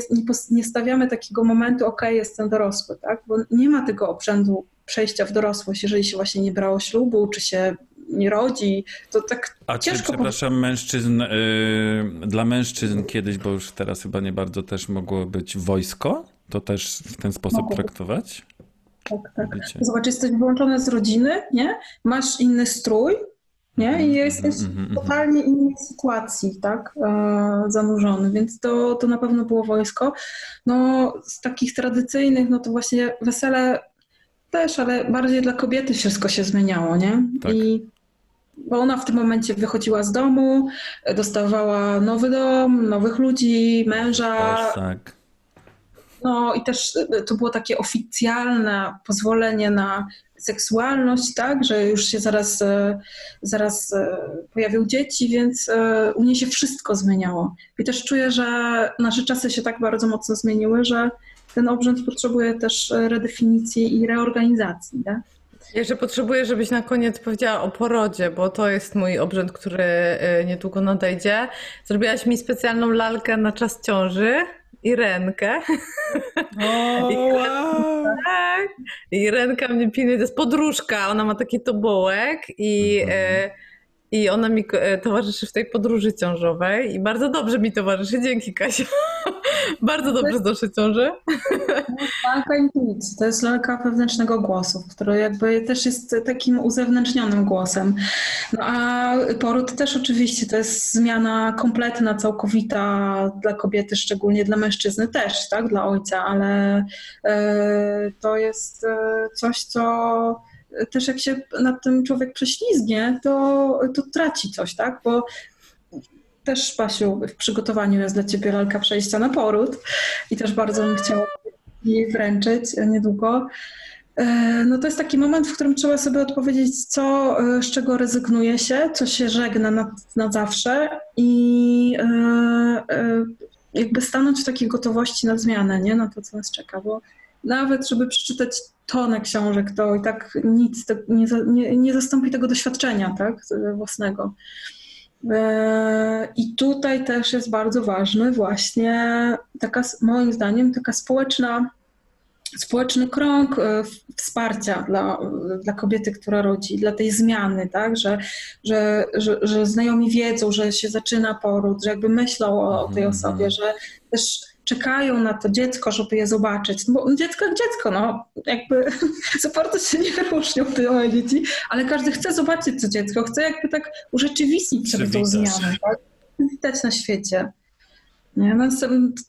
[SPEAKER 6] nie stawiamy takiego momentu, ok, jestem dorosły, tak, bo nie ma tego obrzędu przejścia w dorosłość, jeżeli się właśnie nie brało ślubu, czy się nie rodzi, to tak
[SPEAKER 1] A
[SPEAKER 6] ciężko...
[SPEAKER 1] czy, przepraszam, mężczyzn, yy, dla mężczyzn kiedyś, bo już teraz chyba nie bardzo też mogło być wojsko? To też w ten sposób Mogę. traktować?
[SPEAKER 6] Tak, tak. Zobacz, jesteś wyłączony z rodziny, nie? Masz inny strój, nie? I mhm, jesteś w mhm, mhm, totalnie innej sytuacji, tak? E, zanurzony, więc to, to na pewno było wojsko. No, z takich tradycyjnych, no to właśnie wesele też, ale bardziej dla kobiety wszystko się zmieniało, nie? Tak. I bo ona w tym momencie wychodziła z domu, dostawała nowy dom, nowych ludzi, męża.
[SPEAKER 1] tak.
[SPEAKER 6] No i też e, to było takie oficjalne pozwolenie na seksualność, tak, że już się zaraz, e, zaraz e, pojawią dzieci, więc u niej się wszystko zmieniało. I też czuję, że nasze czasy się tak bardzo mocno zmieniły, że ten obrzęd potrzebuje też redefinicji i reorganizacji. Tak?
[SPEAKER 2] Jeszcze potrzebuję, żebyś na koniec powiedziała o porodzie, bo to jest mój obrzęd, który niedługo nadejdzie. Zrobiłaś mi specjalną lalkę na czas ciąży i rękę.
[SPEAKER 1] O, I, wow.
[SPEAKER 2] tak. I ręka mnie pilnuje, to jest podróżka, ona ma taki tobołek i, mhm. y, i ona mi e, towarzyszy w tej podróży ciążowej i bardzo dobrze mi towarzyszy. Dzięki Kasia. bardzo dobrze znoszę ciążę.
[SPEAKER 6] Lalka intuicji, to jest lalka wewnętrznego głosu, który jakby też jest takim uzewnętrznionym głosem. No a poród też oczywiście to jest zmiana kompletna, całkowita dla kobiety, szczególnie dla mężczyzny też, tak, dla ojca, ale e, to jest e, coś, co też jak się nad tym człowiek prześlizgnie, to, to traci coś, tak? Bo też, Basiu, w przygotowaniu jest dla Ciebie lalka przejścia na poród i też bardzo bym chciała jej wręczyć niedługo. E, no to jest taki moment, w którym trzeba sobie odpowiedzieć, co, e, z czego rezygnuje się, co się żegna na, na zawsze i e, jakby stanąć w takiej gotowości na zmianę, nie? Na to, co nas czeka, bo nawet żeby przeczytać tonę książek, to i tak nic nie, nie, nie zastąpi tego doświadczenia tak, własnego. E, I tutaj też jest bardzo ważny właśnie taka, moim zdaniem, taka społeczna, społeczny krąg e, wsparcia dla, dla kobiety, która rodzi, dla tej zmiany, tak? że, że, że, że znajomi wiedzą, że się zaczyna poród, że jakby myślą o, o tej mhm, osobie, że też czekają na to dziecko, żeby je zobaczyć. Bo dziecko jak dziecko, no jakby bardzo się nie różnią te moje dzieci, ale każdy chce zobaczyć to dziecko, chce jakby tak urzeczywistnić sobie tą zmianę, tak? Widać na świecie. Nie? No,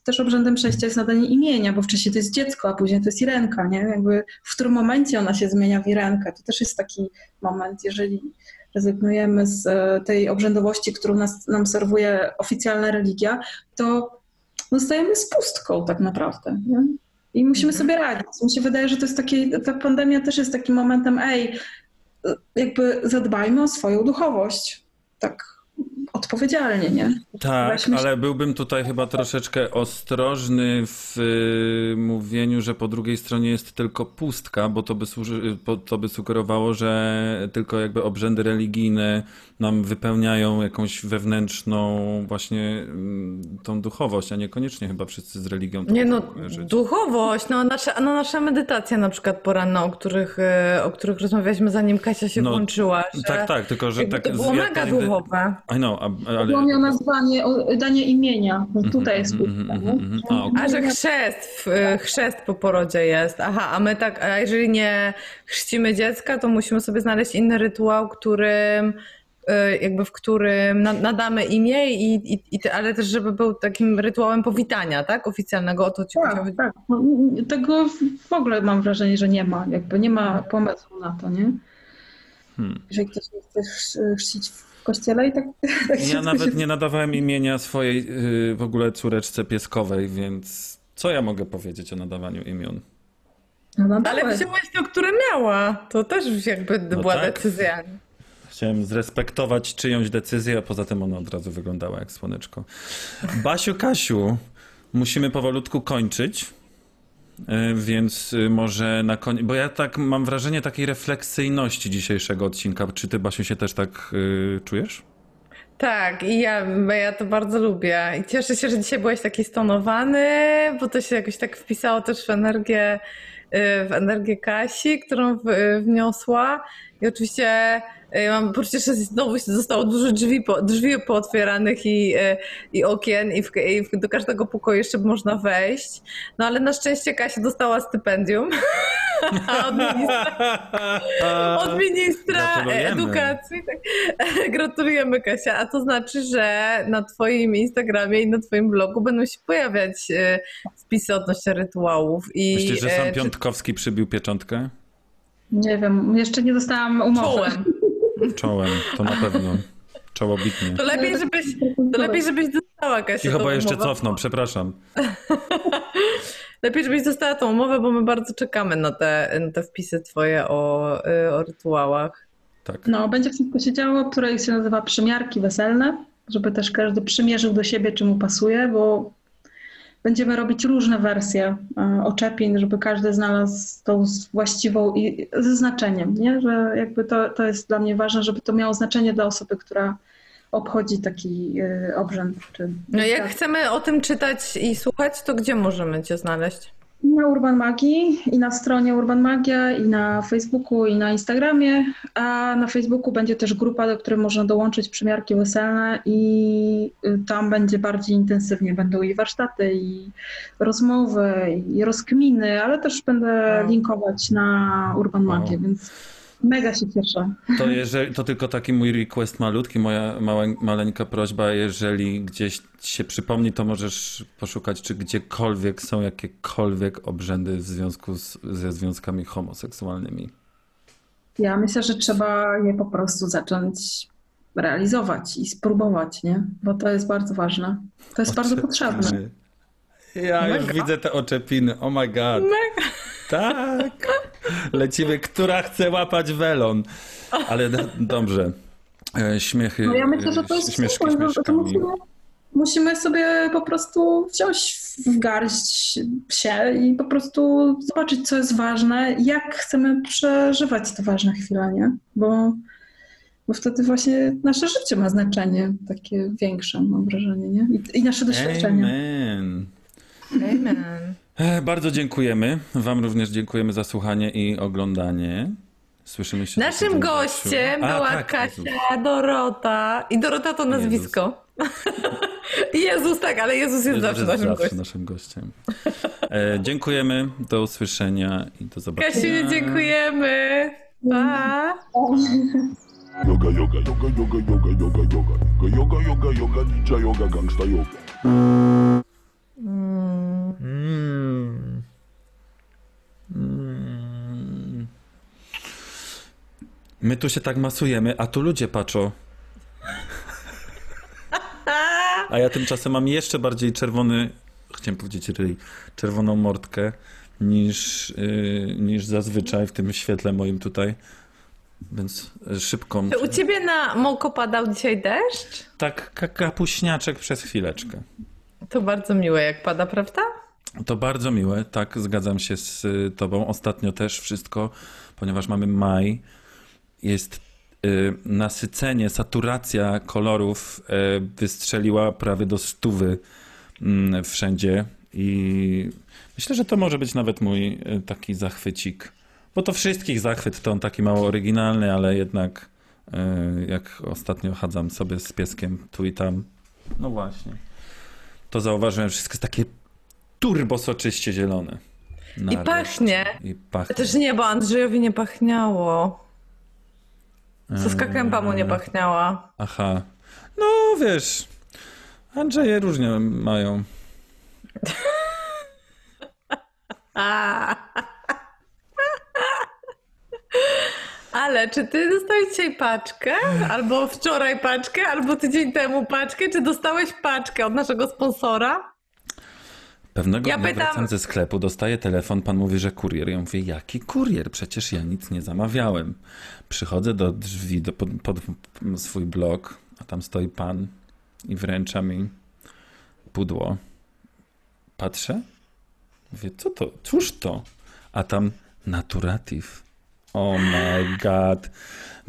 [SPEAKER 6] też obrzędem przejścia jest nadanie imienia, bo wcześniej to jest dziecko, a później to jest Irenka, nie? Jakby w którym momencie ona się zmienia w Irenkę. To też jest taki moment, jeżeli rezygnujemy z e, tej obrzędowości, którą nas, nam serwuje oficjalna religia, to zostajemy z pustką tak naprawdę. Nie? I musimy mhm. sobie radzić. Mi się wydaje, że to jest taki, ta pandemia też jest takim momentem, ej, jakby zadbajmy o swoją duchowość. Tak odpowiedzialnie, nie?
[SPEAKER 1] Tak, ale byłbym tutaj chyba troszeczkę ostrożny w y, mówieniu, że po drugiej stronie jest tylko pustka, bo to by, służy, to by sugerowało, że tylko jakby obrzędy religijne nam wypełniają jakąś wewnętrzną właśnie mm, tą duchowość, a niekoniecznie chyba wszyscy z religią.
[SPEAKER 2] Nie no, żyć. duchowość, no nasza, no nasza medytacja na przykład poranna, o których, y, o których rozmawialiśmy zanim Kasia się no, włączyła.
[SPEAKER 1] tak, tak, tylko że tak...
[SPEAKER 2] To było mega duchowe.
[SPEAKER 1] I know,
[SPEAKER 6] ale... O nazwanie, o danie imienia. No tutaj jest mm, mm,
[SPEAKER 2] mm, a, a, że chrzest, chrzest po porodzie jest. Aha, a my tak, a jeżeli nie chrzcimy dziecka, to musimy sobie znaleźć inny rytuał, którym y, jakby w którym nadamy imię, i, i, i, ale też żeby był takim rytuałem powitania, tak? Oficjalnego, o to ci
[SPEAKER 6] tak, tak. No, tego w ogóle mam wrażenie, że nie ma. Jakby nie ma pomysłu na to, nie? Hmm. Jeżeli ktoś nie chce chrzcić kościele i tak. tak
[SPEAKER 1] ja nawet się... nie nadawałem imienia swojej yy, w ogóle córeczce pieskowej, więc co ja mogę powiedzieć o nadawaniu imion?
[SPEAKER 2] No, no Ale wzięłaś to, które miała. To też jakby no była tak. decyzja.
[SPEAKER 1] Chciałem zrespektować czyjąś decyzję, a poza tym ona od razu wyglądała jak słoneczko. Basiu, Kasiu, musimy powolutku kończyć. E, więc y, może na koniec, bo ja tak mam wrażenie takiej refleksyjności dzisiejszego odcinka. Czy ty, Basiu, się też tak y, czujesz?
[SPEAKER 2] Tak, i ja, ja to bardzo lubię. I cieszę się, że dzisiaj byłeś taki stonowany, bo to się jakoś tak wpisało też w energię, y, w energię Kasi, którą wniosła. I oczywiście mam poczucie, że znowu zostało dużo drzwi, po, drzwi pootwieranych i, e, i okien i, w, i do każdego pokoju jeszcze można wejść. No ale na szczęście Kasia dostała stypendium od ministra, od ministra edukacji. Tak. Gratulujemy Kasia. A to znaczy, że na twoim Instagramie i na twoim blogu będą się pojawiać e, wpisy odnośnie rytuałów. I,
[SPEAKER 1] Myślisz, że sam Piątkowski czy... przybił pieczątkę?
[SPEAKER 6] Nie wiem, jeszcze nie dostałam umowy.
[SPEAKER 2] Czołem.
[SPEAKER 1] Czołem, to na pewno. Czołobitnie.
[SPEAKER 2] To lepiej, żebyś, to lepiej, żebyś dostała Kasia
[SPEAKER 1] Cicho, bo jeszcze cofną, przepraszam.
[SPEAKER 2] lepiej, żebyś dostała tą umowę, bo my bardzo czekamy na te, na te wpisy twoje o, y, o rytuałach.
[SPEAKER 6] Tak. No, będzie wszystko się działo, które się nazywa przymiarki weselne, żeby też każdy przymierzył do siebie, czy mu pasuje, bo będziemy robić różne wersje e, oczepień, żeby każdy znalazł tą właściwą i ze znaczeniem, nie? że jakby to, to jest dla mnie ważne, żeby to miało znaczenie dla osoby, która obchodzi taki e, obrzęd. Czy
[SPEAKER 2] no jak chcemy o tym czytać i słuchać, to gdzie możemy Cię znaleźć?
[SPEAKER 6] Na Urban Magii i na stronie Urban Magia i na Facebooku i na Instagramie, a na Facebooku będzie też grupa, do której można dołączyć przymiarki weselne i y, tam będzie bardziej intensywnie, będą i warsztaty i rozmowy i rozkminy, ale też będę
[SPEAKER 2] Wow.
[SPEAKER 6] linkować na Urban Magię,
[SPEAKER 1] Wow.
[SPEAKER 6] więc mega się cieszę.
[SPEAKER 1] To, jeżeli, to tylko taki mój request malutki, moja małe, maleńka prośba, jeżeli gdzieś się przypomni, to możesz poszukać, czy gdziekolwiek są jakiekolwiek obrzędy w związku z, ze związkami homoseksualnymi.
[SPEAKER 6] Ja myślę, że trzeba je po prostu zacząć realizować i spróbować, nie? Bo to jest bardzo ważne. To jest bardzo potrzebne.
[SPEAKER 1] Ja już widzę te oczepiny, oh my god. Tak. Lecimy, która chce łapać welon. Ale dobrze. E, Śmiechy.
[SPEAKER 6] No ja myślę, że to
[SPEAKER 1] e,
[SPEAKER 6] jest
[SPEAKER 1] śmieszki śmieszkami.
[SPEAKER 6] musimy, musimy sobie po prostu wziąć w garść się i po prostu zobaczyć, co jest ważne, jak chcemy przeżywać te ważne chwile, nie? Bo, bo wtedy właśnie nasze życie ma znaczenie takie większe, mam wrażenie, nie? I, i nasze doświadczenia.
[SPEAKER 1] Amen.
[SPEAKER 2] Amen.
[SPEAKER 1] E, Bardzo dziękujemy. Wam również dziękujemy za słuchanie i oglądanie. Słyszymy się.
[SPEAKER 2] Naszym gościem.
[SPEAKER 1] A,
[SPEAKER 2] była
[SPEAKER 1] tak,
[SPEAKER 2] Kasia
[SPEAKER 1] Jezus.
[SPEAKER 2] Dorota. I Dorota to nazwisko. Jezus, tak, ale Jezus jest
[SPEAKER 1] Jezus
[SPEAKER 2] zawsze
[SPEAKER 1] jest
[SPEAKER 2] naszym
[SPEAKER 1] zawsze
[SPEAKER 2] gościem.
[SPEAKER 1] naszym gościem. E, dziękujemy. Do usłyszenia i do zobaczenia.
[SPEAKER 2] Kasiu, dziękujemy. Pa.
[SPEAKER 5] Yoga, yoga, yoga, yoga, yoga, yoga, yoga. Yoga, yoga, yoga, ninja yoga, gangsta yoga.
[SPEAKER 1] My tu się tak masujemy, a tu ludzie patrzą. A ja tymczasem mam jeszcze bardziej czerwony, chciałem powiedzieć ryj, czerwoną mordkę niż, yy, niż zazwyczaj w tym świetle moim tutaj. Więc y, szybką.
[SPEAKER 2] Czy u ciebie na Moko padał dzisiaj deszcz?
[SPEAKER 1] Tak ka- kapuśniaczek przez chwileczkę.
[SPEAKER 2] To bardzo miłe, jak pada, prawda?
[SPEAKER 1] To bardzo miłe, tak, zgadzam się z y, tobą. Ostatnio też wszystko, ponieważ mamy maj, jest y, nasycenie, saturacja kolorów y, wystrzeliła prawie do stówy mm, wszędzie i myślę, że to może być nawet mój y, taki zachwycik. Bo to wszystkich zachwyt, to on taki mało oryginalny, ale jednak jak ostatnio chadzam sobie z pieskiem tu i tam, no właśnie, to zauważyłem, że wszystko jest takie turbo soczyście zielone.
[SPEAKER 2] I pachnie.
[SPEAKER 1] I pachnie.
[SPEAKER 2] Też nie, bo Andrzejowi nie pachniało. Soska kępa mu nie pachniała.
[SPEAKER 1] Aha. No wiesz, Andrzeje różnie mają.
[SPEAKER 2] Ale czy ty dostałeś dzisiaj paczkę? Albo wczoraj paczkę, albo tydzień temu paczkę? Czy dostałeś paczkę od naszego sponsora?
[SPEAKER 1] Pewnego
[SPEAKER 2] Ja
[SPEAKER 1] dnia
[SPEAKER 2] pytam-
[SPEAKER 1] wracam ze sklepu, dostaję telefon, pan mówi, że kurier. Ja mówię, jaki kurier? Przecież ja nic nie zamawiałem. Przychodzę do drzwi, do, pod, pod swój blok, a tam stoi pan i wręcza mi pudło. Patrzę, mówię, co to? Cóż to? A tam naturative. Oh my god.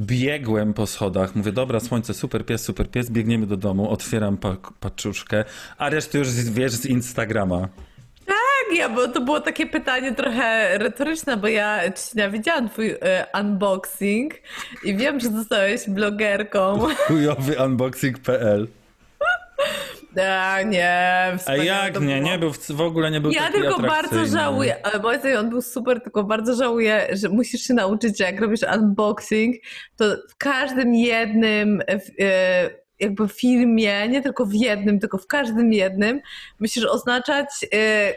[SPEAKER 1] Biegłem po schodach, mówię, dobra, słońce, super pies, super pies, biegniemy do domu, otwieram pa paczuszkę, a resztę już wiesz z Instagrama.
[SPEAKER 2] Tak, ja, bo to było takie pytanie trochę retoryczne, bo ja Cina, widziałam twój e, unboxing i wiem, że zostałeś blogerką.
[SPEAKER 1] Chujowy unboxing.pl.
[SPEAKER 2] A nie,
[SPEAKER 1] A jak nie,
[SPEAKER 2] było.
[SPEAKER 1] nie był, w- ogóle nie był
[SPEAKER 2] Ja
[SPEAKER 1] taki
[SPEAKER 2] tylko bardzo żałuję, ale moim zdaniem on był super, tylko bardzo żałuję, że musisz się nauczyć, że jak robisz unboxing, to w każdym jednym w, e, jakby filmie, nie tylko w jednym, tylko w każdym jednym, musisz oznaczać e, e,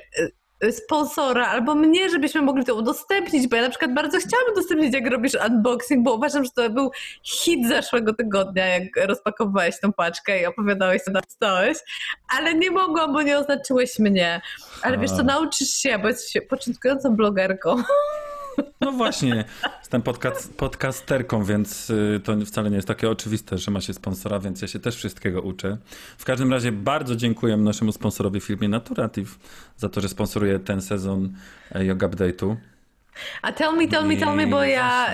[SPEAKER 2] sponsora albo mnie, żebyśmy mogli to udostępnić, bo ja na przykład bardzo chciałam udostępnić, jak robisz unboxing, bo uważam, że to był hit zeszłego tygodnia, jak rozpakowałeś tą paczkę i opowiadałeś, co dostałeś, ale nie mogłam, bo nie oznaczyłeś mnie. Ale wiesz co, nauczysz się, bo jesteś początkującą blogerką.
[SPEAKER 1] No właśnie, jestem podca- podcasterką, więc y, to wcale nie jest takie oczywiste, że ma się sponsora, więc ja się też wszystkiego uczę. W każdym razie bardzo dziękuję naszemu sponsorowi firmie Naturative za to, że sponsoruje ten sezon e, Yoga Update'u.
[SPEAKER 2] A tell me, tell me, tell me, bo ja,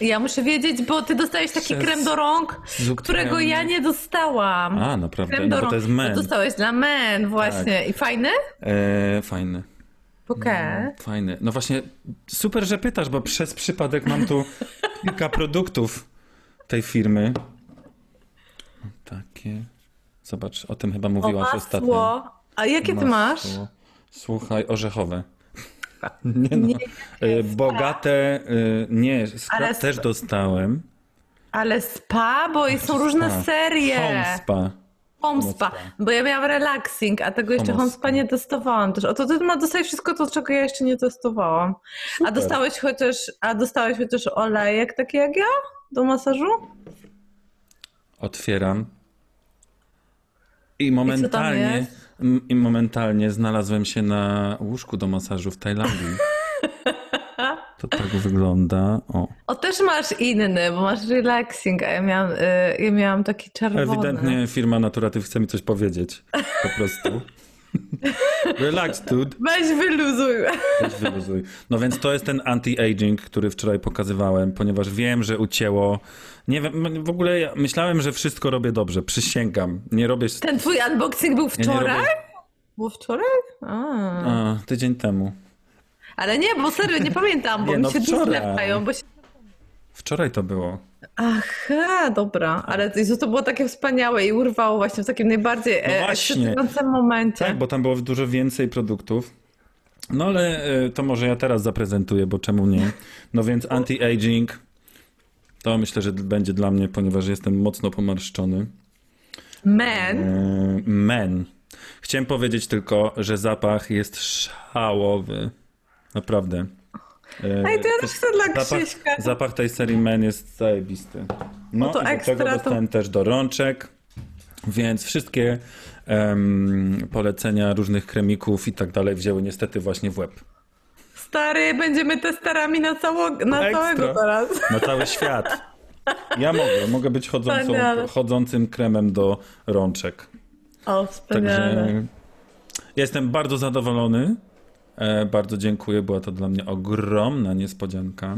[SPEAKER 2] ja muszę wiedzieć, bo ty dostałeś taki
[SPEAKER 1] Przez
[SPEAKER 2] krem do rąk, którego ja nie dostałam.
[SPEAKER 1] A, naprawdę,
[SPEAKER 2] Krem
[SPEAKER 1] no
[SPEAKER 2] do
[SPEAKER 1] to
[SPEAKER 2] rąk.
[SPEAKER 1] jest men.
[SPEAKER 2] To dostałeś dla men, właśnie. I fajny?
[SPEAKER 1] E, fajny.
[SPEAKER 2] Okej.
[SPEAKER 1] Fajny. No właśnie, super, że pytasz, bo przez przypadek mam tu kilka produktów tej firmy. Takie. Zobacz, o tym chyba
[SPEAKER 2] O
[SPEAKER 1] mówiłaś ostatnio.
[SPEAKER 2] masło. A jakie ty masz?
[SPEAKER 1] Masło. Słuchaj, orzechowe. Nie no.
[SPEAKER 2] Nie,
[SPEAKER 1] E, Bogate, e, nie, skrap
[SPEAKER 2] Ale
[SPEAKER 1] też dostałem.
[SPEAKER 2] Ale spa, bo są różne serie.
[SPEAKER 1] Home spa.
[SPEAKER 2] Home spa. Bo ja miałam relaxing, a tego jeszcze
[SPEAKER 1] Home
[SPEAKER 2] home
[SPEAKER 1] spa.
[SPEAKER 2] spa nie testowałam też. O to ty ma dostałeś wszystko to, czego ja jeszcze nie testowałam. A
[SPEAKER 1] Super.
[SPEAKER 2] dostałeś chociaż, a dostałeś chociaż olejek taki jak ja do masażu?
[SPEAKER 1] Otwieram. I momentalnie, m- i momentalnie znalazłem się na łóżku do masażu w Tajlandii. To tak wygląda. O.
[SPEAKER 2] O, też masz inny, bo masz relaxing, a ja miałam, y, ja miałam taki czerwony.
[SPEAKER 1] Ewidentnie firma Naturatyw chce mi coś powiedzieć. Po prostu. Relax, dude.
[SPEAKER 2] Weź wyluzuj.
[SPEAKER 1] Weź wyluzuj. No więc to jest ten anti-aging, który wczoraj pokazywałem, ponieważ wiem, że ucięło. Nie wiem, w ogóle ja myślałem, że wszystko robię dobrze. Przysięgam. Nie robię.
[SPEAKER 2] Ten twój unboxing był
[SPEAKER 1] ja
[SPEAKER 2] wczoraj?
[SPEAKER 1] robię...
[SPEAKER 2] Było wczoraj? A.
[SPEAKER 1] A, tydzień temu.
[SPEAKER 2] Ale nie, bo serio, nie pamiętam, bo
[SPEAKER 1] Nie,
[SPEAKER 2] mi
[SPEAKER 1] no
[SPEAKER 2] się
[SPEAKER 1] wczoraj.
[SPEAKER 2] wczoraj. bo się...
[SPEAKER 1] Wczoraj to było.
[SPEAKER 2] Aha, dobra, ale to, to było takie wspaniałe i urwało właśnie w takim najbardziej
[SPEAKER 1] No
[SPEAKER 2] e, ekscytującym momencie.
[SPEAKER 1] Tak, bo tam było dużo więcej produktów. No ale e, to może ja teraz zaprezentuję, bo czemu nie? No więc anti-aging to myślę, że będzie dla mnie, ponieważ jestem mocno pomarszczony.
[SPEAKER 2] Man,
[SPEAKER 1] E, Men. Chciałem powiedzieć tylko, że zapach jest szałowy. Naprawdę. E,
[SPEAKER 2] Ej, to ja też chcę dla
[SPEAKER 1] zapach,
[SPEAKER 2] Krzyśka.
[SPEAKER 1] zapach tej serii Men jest zajebisty. No,
[SPEAKER 2] No to
[SPEAKER 1] i do
[SPEAKER 2] ekstra,
[SPEAKER 1] tego
[SPEAKER 2] to-
[SPEAKER 1] dostałem też do rączek, więc wszystkie em, polecenia różnych kremików i tak dalej wzięły niestety właśnie w łeb.
[SPEAKER 2] stary, będziemy testerami na, cało, na
[SPEAKER 1] Ekstra.
[SPEAKER 2] całego teraz.
[SPEAKER 1] Na cały świat. Ja mogę, mogę być chodzącą, chodzącym kremem do rączek.
[SPEAKER 2] O, wspaniale.
[SPEAKER 1] Także jestem bardzo zadowolony. E, bardzo dziękuję, była to dla mnie ogromna niespodzianka.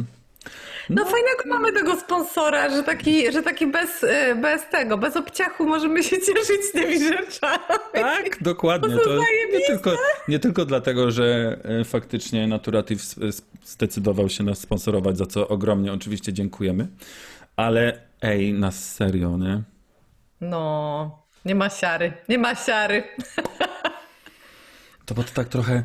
[SPEAKER 2] No fajnego mamy tego sponsora, że taki, że taki bez, y, bez tego, bez obciachu możemy się cieszyć tymi rzeczami.
[SPEAKER 1] Tak, dokładnie.
[SPEAKER 2] To
[SPEAKER 1] To nie tylko, nie tylko dlatego, że e, faktycznie Naturative zdecydował się nas sponsorować, za co ogromnie oczywiście dziękujemy, ale ej, na serio, nie?
[SPEAKER 2] No, nie ma siary, nie ma siary.
[SPEAKER 1] To bo to tak trochę,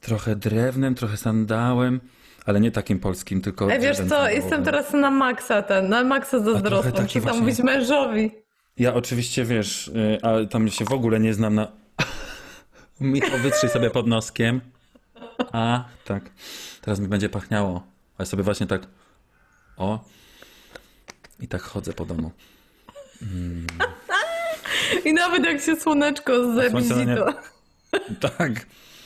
[SPEAKER 1] trochę drewnem, trochę sandałem, ale nie takim polskim, tylko
[SPEAKER 2] wiesz co,
[SPEAKER 1] sandałowym.
[SPEAKER 2] jestem teraz na maksa ten, na maksa zazdrosna, muszę
[SPEAKER 1] właśnie-
[SPEAKER 2] mówić mężowi.
[SPEAKER 1] Ja oczywiście, wiesz, y, ale tam się w ogóle nie znam na... Michał, wytrzyj sobie pod noskiem. A, tak. Teraz mi będzie pachniało. A ja sobie właśnie tak... O. I tak chodzę po domu.
[SPEAKER 2] I nawet jak się słoneczko
[SPEAKER 1] nie-
[SPEAKER 2] to,
[SPEAKER 1] Tak.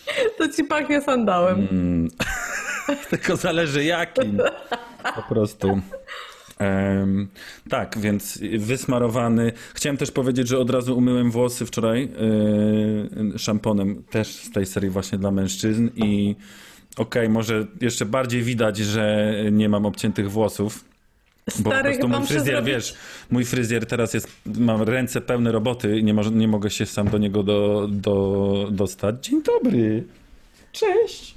[SPEAKER 2] to ci pachnie sandałem.
[SPEAKER 1] Mm. Tylko zależy jakim. Po prostu. Em, tak, więc wysmarowany. Chciałem też powiedzieć, że od razu umyłem włosy wczoraj yy, szamponem, też z tej serii właśnie dla mężczyzn i okej, może jeszcze bardziej widać, że nie mam obciętych włosów. Bo po
[SPEAKER 2] Stary,
[SPEAKER 1] prostu mój fryzjer,
[SPEAKER 2] zrobić-
[SPEAKER 1] wiesz, mój fryzjer teraz jest, mam ręce pełne roboty i nie, może, nie mogę się sam do niego do, do, dostać. Dzień dobry. Cześć.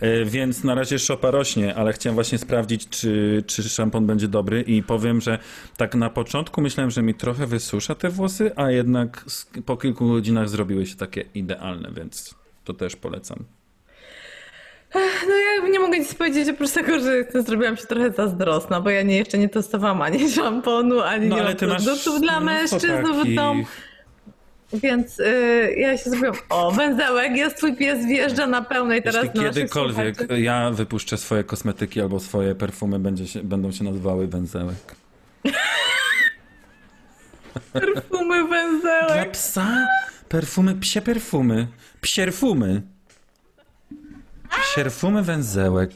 [SPEAKER 1] E, Więc na razie szopa rośnie, ale chciałem właśnie sprawdzić, czy, czy szampon będzie dobry i powiem, że tak na początku myślałem, że mi trochę wysusza te włosy, a jednak po kilku godzinach zrobiły się takie idealne, więc to też polecam.
[SPEAKER 2] No ja nie mogę nic powiedzieć oprócz tego, że zrobiłam się trochę zazdrosna, bo ja nie, jeszcze nie testowałam ani szamponu, ani
[SPEAKER 1] No
[SPEAKER 2] nie
[SPEAKER 1] ale
[SPEAKER 2] mam
[SPEAKER 1] ty masz
[SPEAKER 2] produktów dla mężczyzn w domu. Więc y, ja się zrobiłam, o węzełek, jest twój pies, wjeżdża na pełnej teraz
[SPEAKER 1] Jeśli kiedykolwiek
[SPEAKER 2] słuchaczy.
[SPEAKER 1] ja wypuszczę swoje kosmetyki albo swoje perfumy, będzie się, będą się nazywały węzełek.
[SPEAKER 2] Perfumy
[SPEAKER 1] Dla
[SPEAKER 2] węzełek.
[SPEAKER 1] psa perfumy, psie perfumy, psierfumy. Psierfumy węzełek.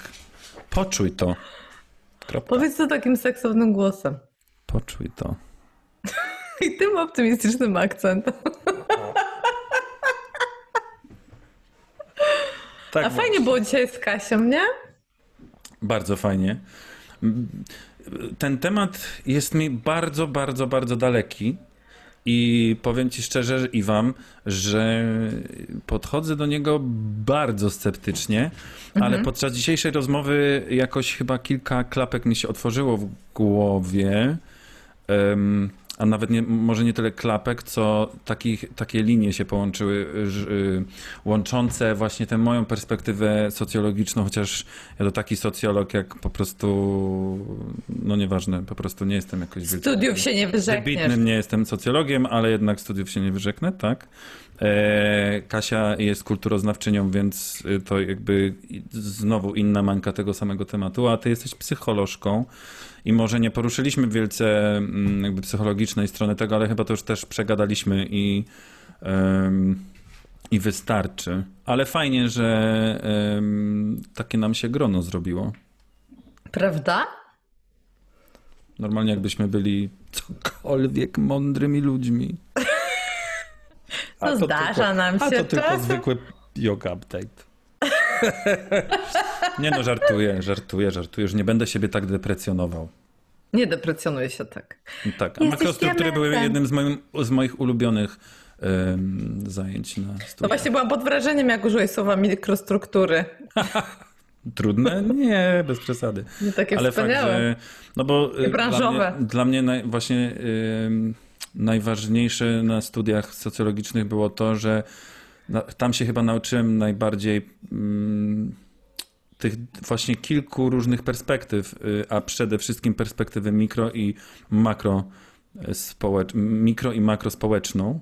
[SPEAKER 1] Poczuj to. Kropka.
[SPEAKER 2] Powiedz to takim seksownym głosem.
[SPEAKER 1] Poczuj to.
[SPEAKER 2] I tym optymistycznym akcentem.
[SPEAKER 1] Tak,
[SPEAKER 2] A fajnie było dzisiaj z Kasią, nie?
[SPEAKER 1] Bardzo fajnie. Ten temat jest mi bardzo, bardzo, bardzo daleki, I powiem ci szczerze i wam, że podchodzę do niego bardzo sceptycznie, ale podczas dzisiejszej rozmowy jakoś chyba kilka klapek mi się otworzyło w głowie. Em, a nawet nie, może nie tyle klapek, co takich, takie linie się połączyły, y, łączące właśnie tę moją perspektywę socjologiczną, chociaż ja to taki socjolog, jak po prostu, no nieważne, po prostu nie jestem jakoś
[SPEAKER 2] Studiów się nie wyrzekniesz.
[SPEAKER 1] Wybitnym nie jestem socjologiem, ale jednak studiów się nie wyrzeknę, tak. E, Kasia jest kulturoznawczynią, więc y, to jakby znowu inna mańka tego samego tematu, a ty jesteś psycholożką i może nie poruszyliśmy wielce mm, jakby psychologicznej strony tego, ale chyba to już też przegadaliśmy i, i wystarczy. Ale fajnie, że takie nam się grono zrobiło.
[SPEAKER 2] Prawda?
[SPEAKER 1] Normalnie jakbyśmy byli cokolwiek mądrymi ludźmi. A
[SPEAKER 2] No zdarza nam
[SPEAKER 1] A
[SPEAKER 2] się
[SPEAKER 1] to tylko
[SPEAKER 2] czasem.
[SPEAKER 1] zwykły yoga update. Nie no, żartuję, żartuję, żartuję. Już nie będę siebie tak deprecjonował.
[SPEAKER 2] Nie deprecjonuję się tak.
[SPEAKER 1] Tak, a
[SPEAKER 2] Jesteś
[SPEAKER 1] makrostruktury były jednym z, moim, z moich ulubionych em, zajęć na studiach.
[SPEAKER 2] No właśnie byłam pod wrażeniem, jak użyłeś słowa mikrostruktury.
[SPEAKER 1] Trudne? Nie, bez przesady.
[SPEAKER 2] Nie takie
[SPEAKER 1] Ale fakt,
[SPEAKER 2] wspaniałe.
[SPEAKER 1] że. No bo y,
[SPEAKER 2] I branżowe.
[SPEAKER 1] Dla mnie, dla mnie naj, właśnie ym, najważniejsze na studiach socjologicznych było to, że tam się chyba nauczyłem najbardziej ym, tych właśnie kilku różnych perspektyw, y, a przede wszystkim perspektywy mikro i makro y, społecz, mikro i makrospołeczną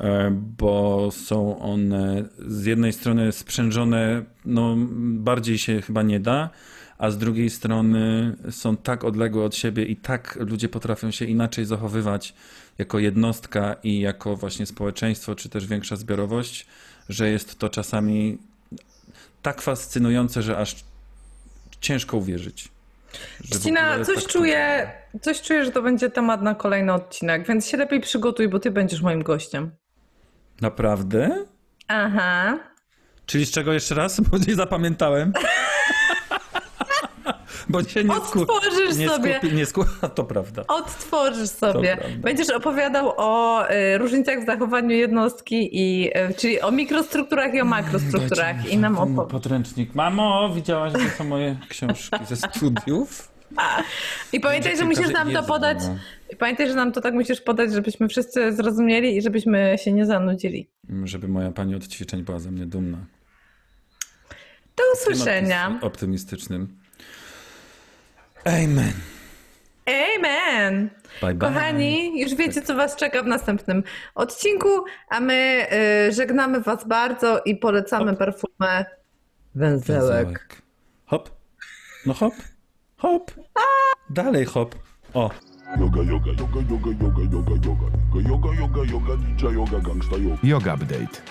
[SPEAKER 1] e, bo są one z jednej strony sprzężone, no bardziej się chyba nie da, a z drugiej strony są tak odległe od siebie i tak ludzie potrafią się inaczej zachowywać jako jednostka i jako właśnie społeczeństwo, czy też większa zbiorowość, że jest to czasami tak fascynujące, że aż ciężko uwierzyć.
[SPEAKER 2] Ścina, coś
[SPEAKER 1] tak
[SPEAKER 2] czuję, coś czuję, że to będzie temat na kolejny odcinek, więc się lepiej przygotuj, bo ty będziesz moim gościem.
[SPEAKER 1] Naprawdę?
[SPEAKER 2] Aha.
[SPEAKER 1] Czyli z czego jeszcze raz? Bo nie zapamiętałem. Bo się nie sku...
[SPEAKER 2] Odtworzysz
[SPEAKER 1] nie
[SPEAKER 2] sobie.
[SPEAKER 1] Skupi... Nie sku... To prawda.
[SPEAKER 2] Odtworzysz sobie.
[SPEAKER 1] prawda.
[SPEAKER 2] Będziesz opowiadał o y, różnicach w zachowaniu jednostki, i, y, czyli o mikrostrukturach i o makrostrukturach. I nam
[SPEAKER 1] Ten
[SPEAKER 2] opo-
[SPEAKER 1] Podręcznik. Mamo, widziałaś, że są moje książki ze studiów?
[SPEAKER 2] I pamiętaj, że musisz nam to podać.
[SPEAKER 1] no.
[SPEAKER 2] I pamiętaj, że nam to tak musisz podać, żebyśmy wszyscy zrozumieli i żebyśmy się nie zanudzili.
[SPEAKER 1] Żeby moja pani od ćwiczeń była ze mnie dumna.
[SPEAKER 2] Do usłyszenia.
[SPEAKER 1] Optymistycznym. Amen.
[SPEAKER 2] Amen.
[SPEAKER 1] Bye bye.
[SPEAKER 2] Kochani, już wiecie, co Was czeka w następnym odcinku, a my y, żegnamy Was bardzo i polecamy hop. perfumę węzełek.
[SPEAKER 1] węzełek. Hop. No hop. Hop. A! Dalej hop. O.
[SPEAKER 5] Yoga, yoga, yoga, yoga, yoga, yoga, yoga. Yoga, yoga, yoga, yoga, ninja yoga, gangsta yoga.
[SPEAKER 4] Yoga update.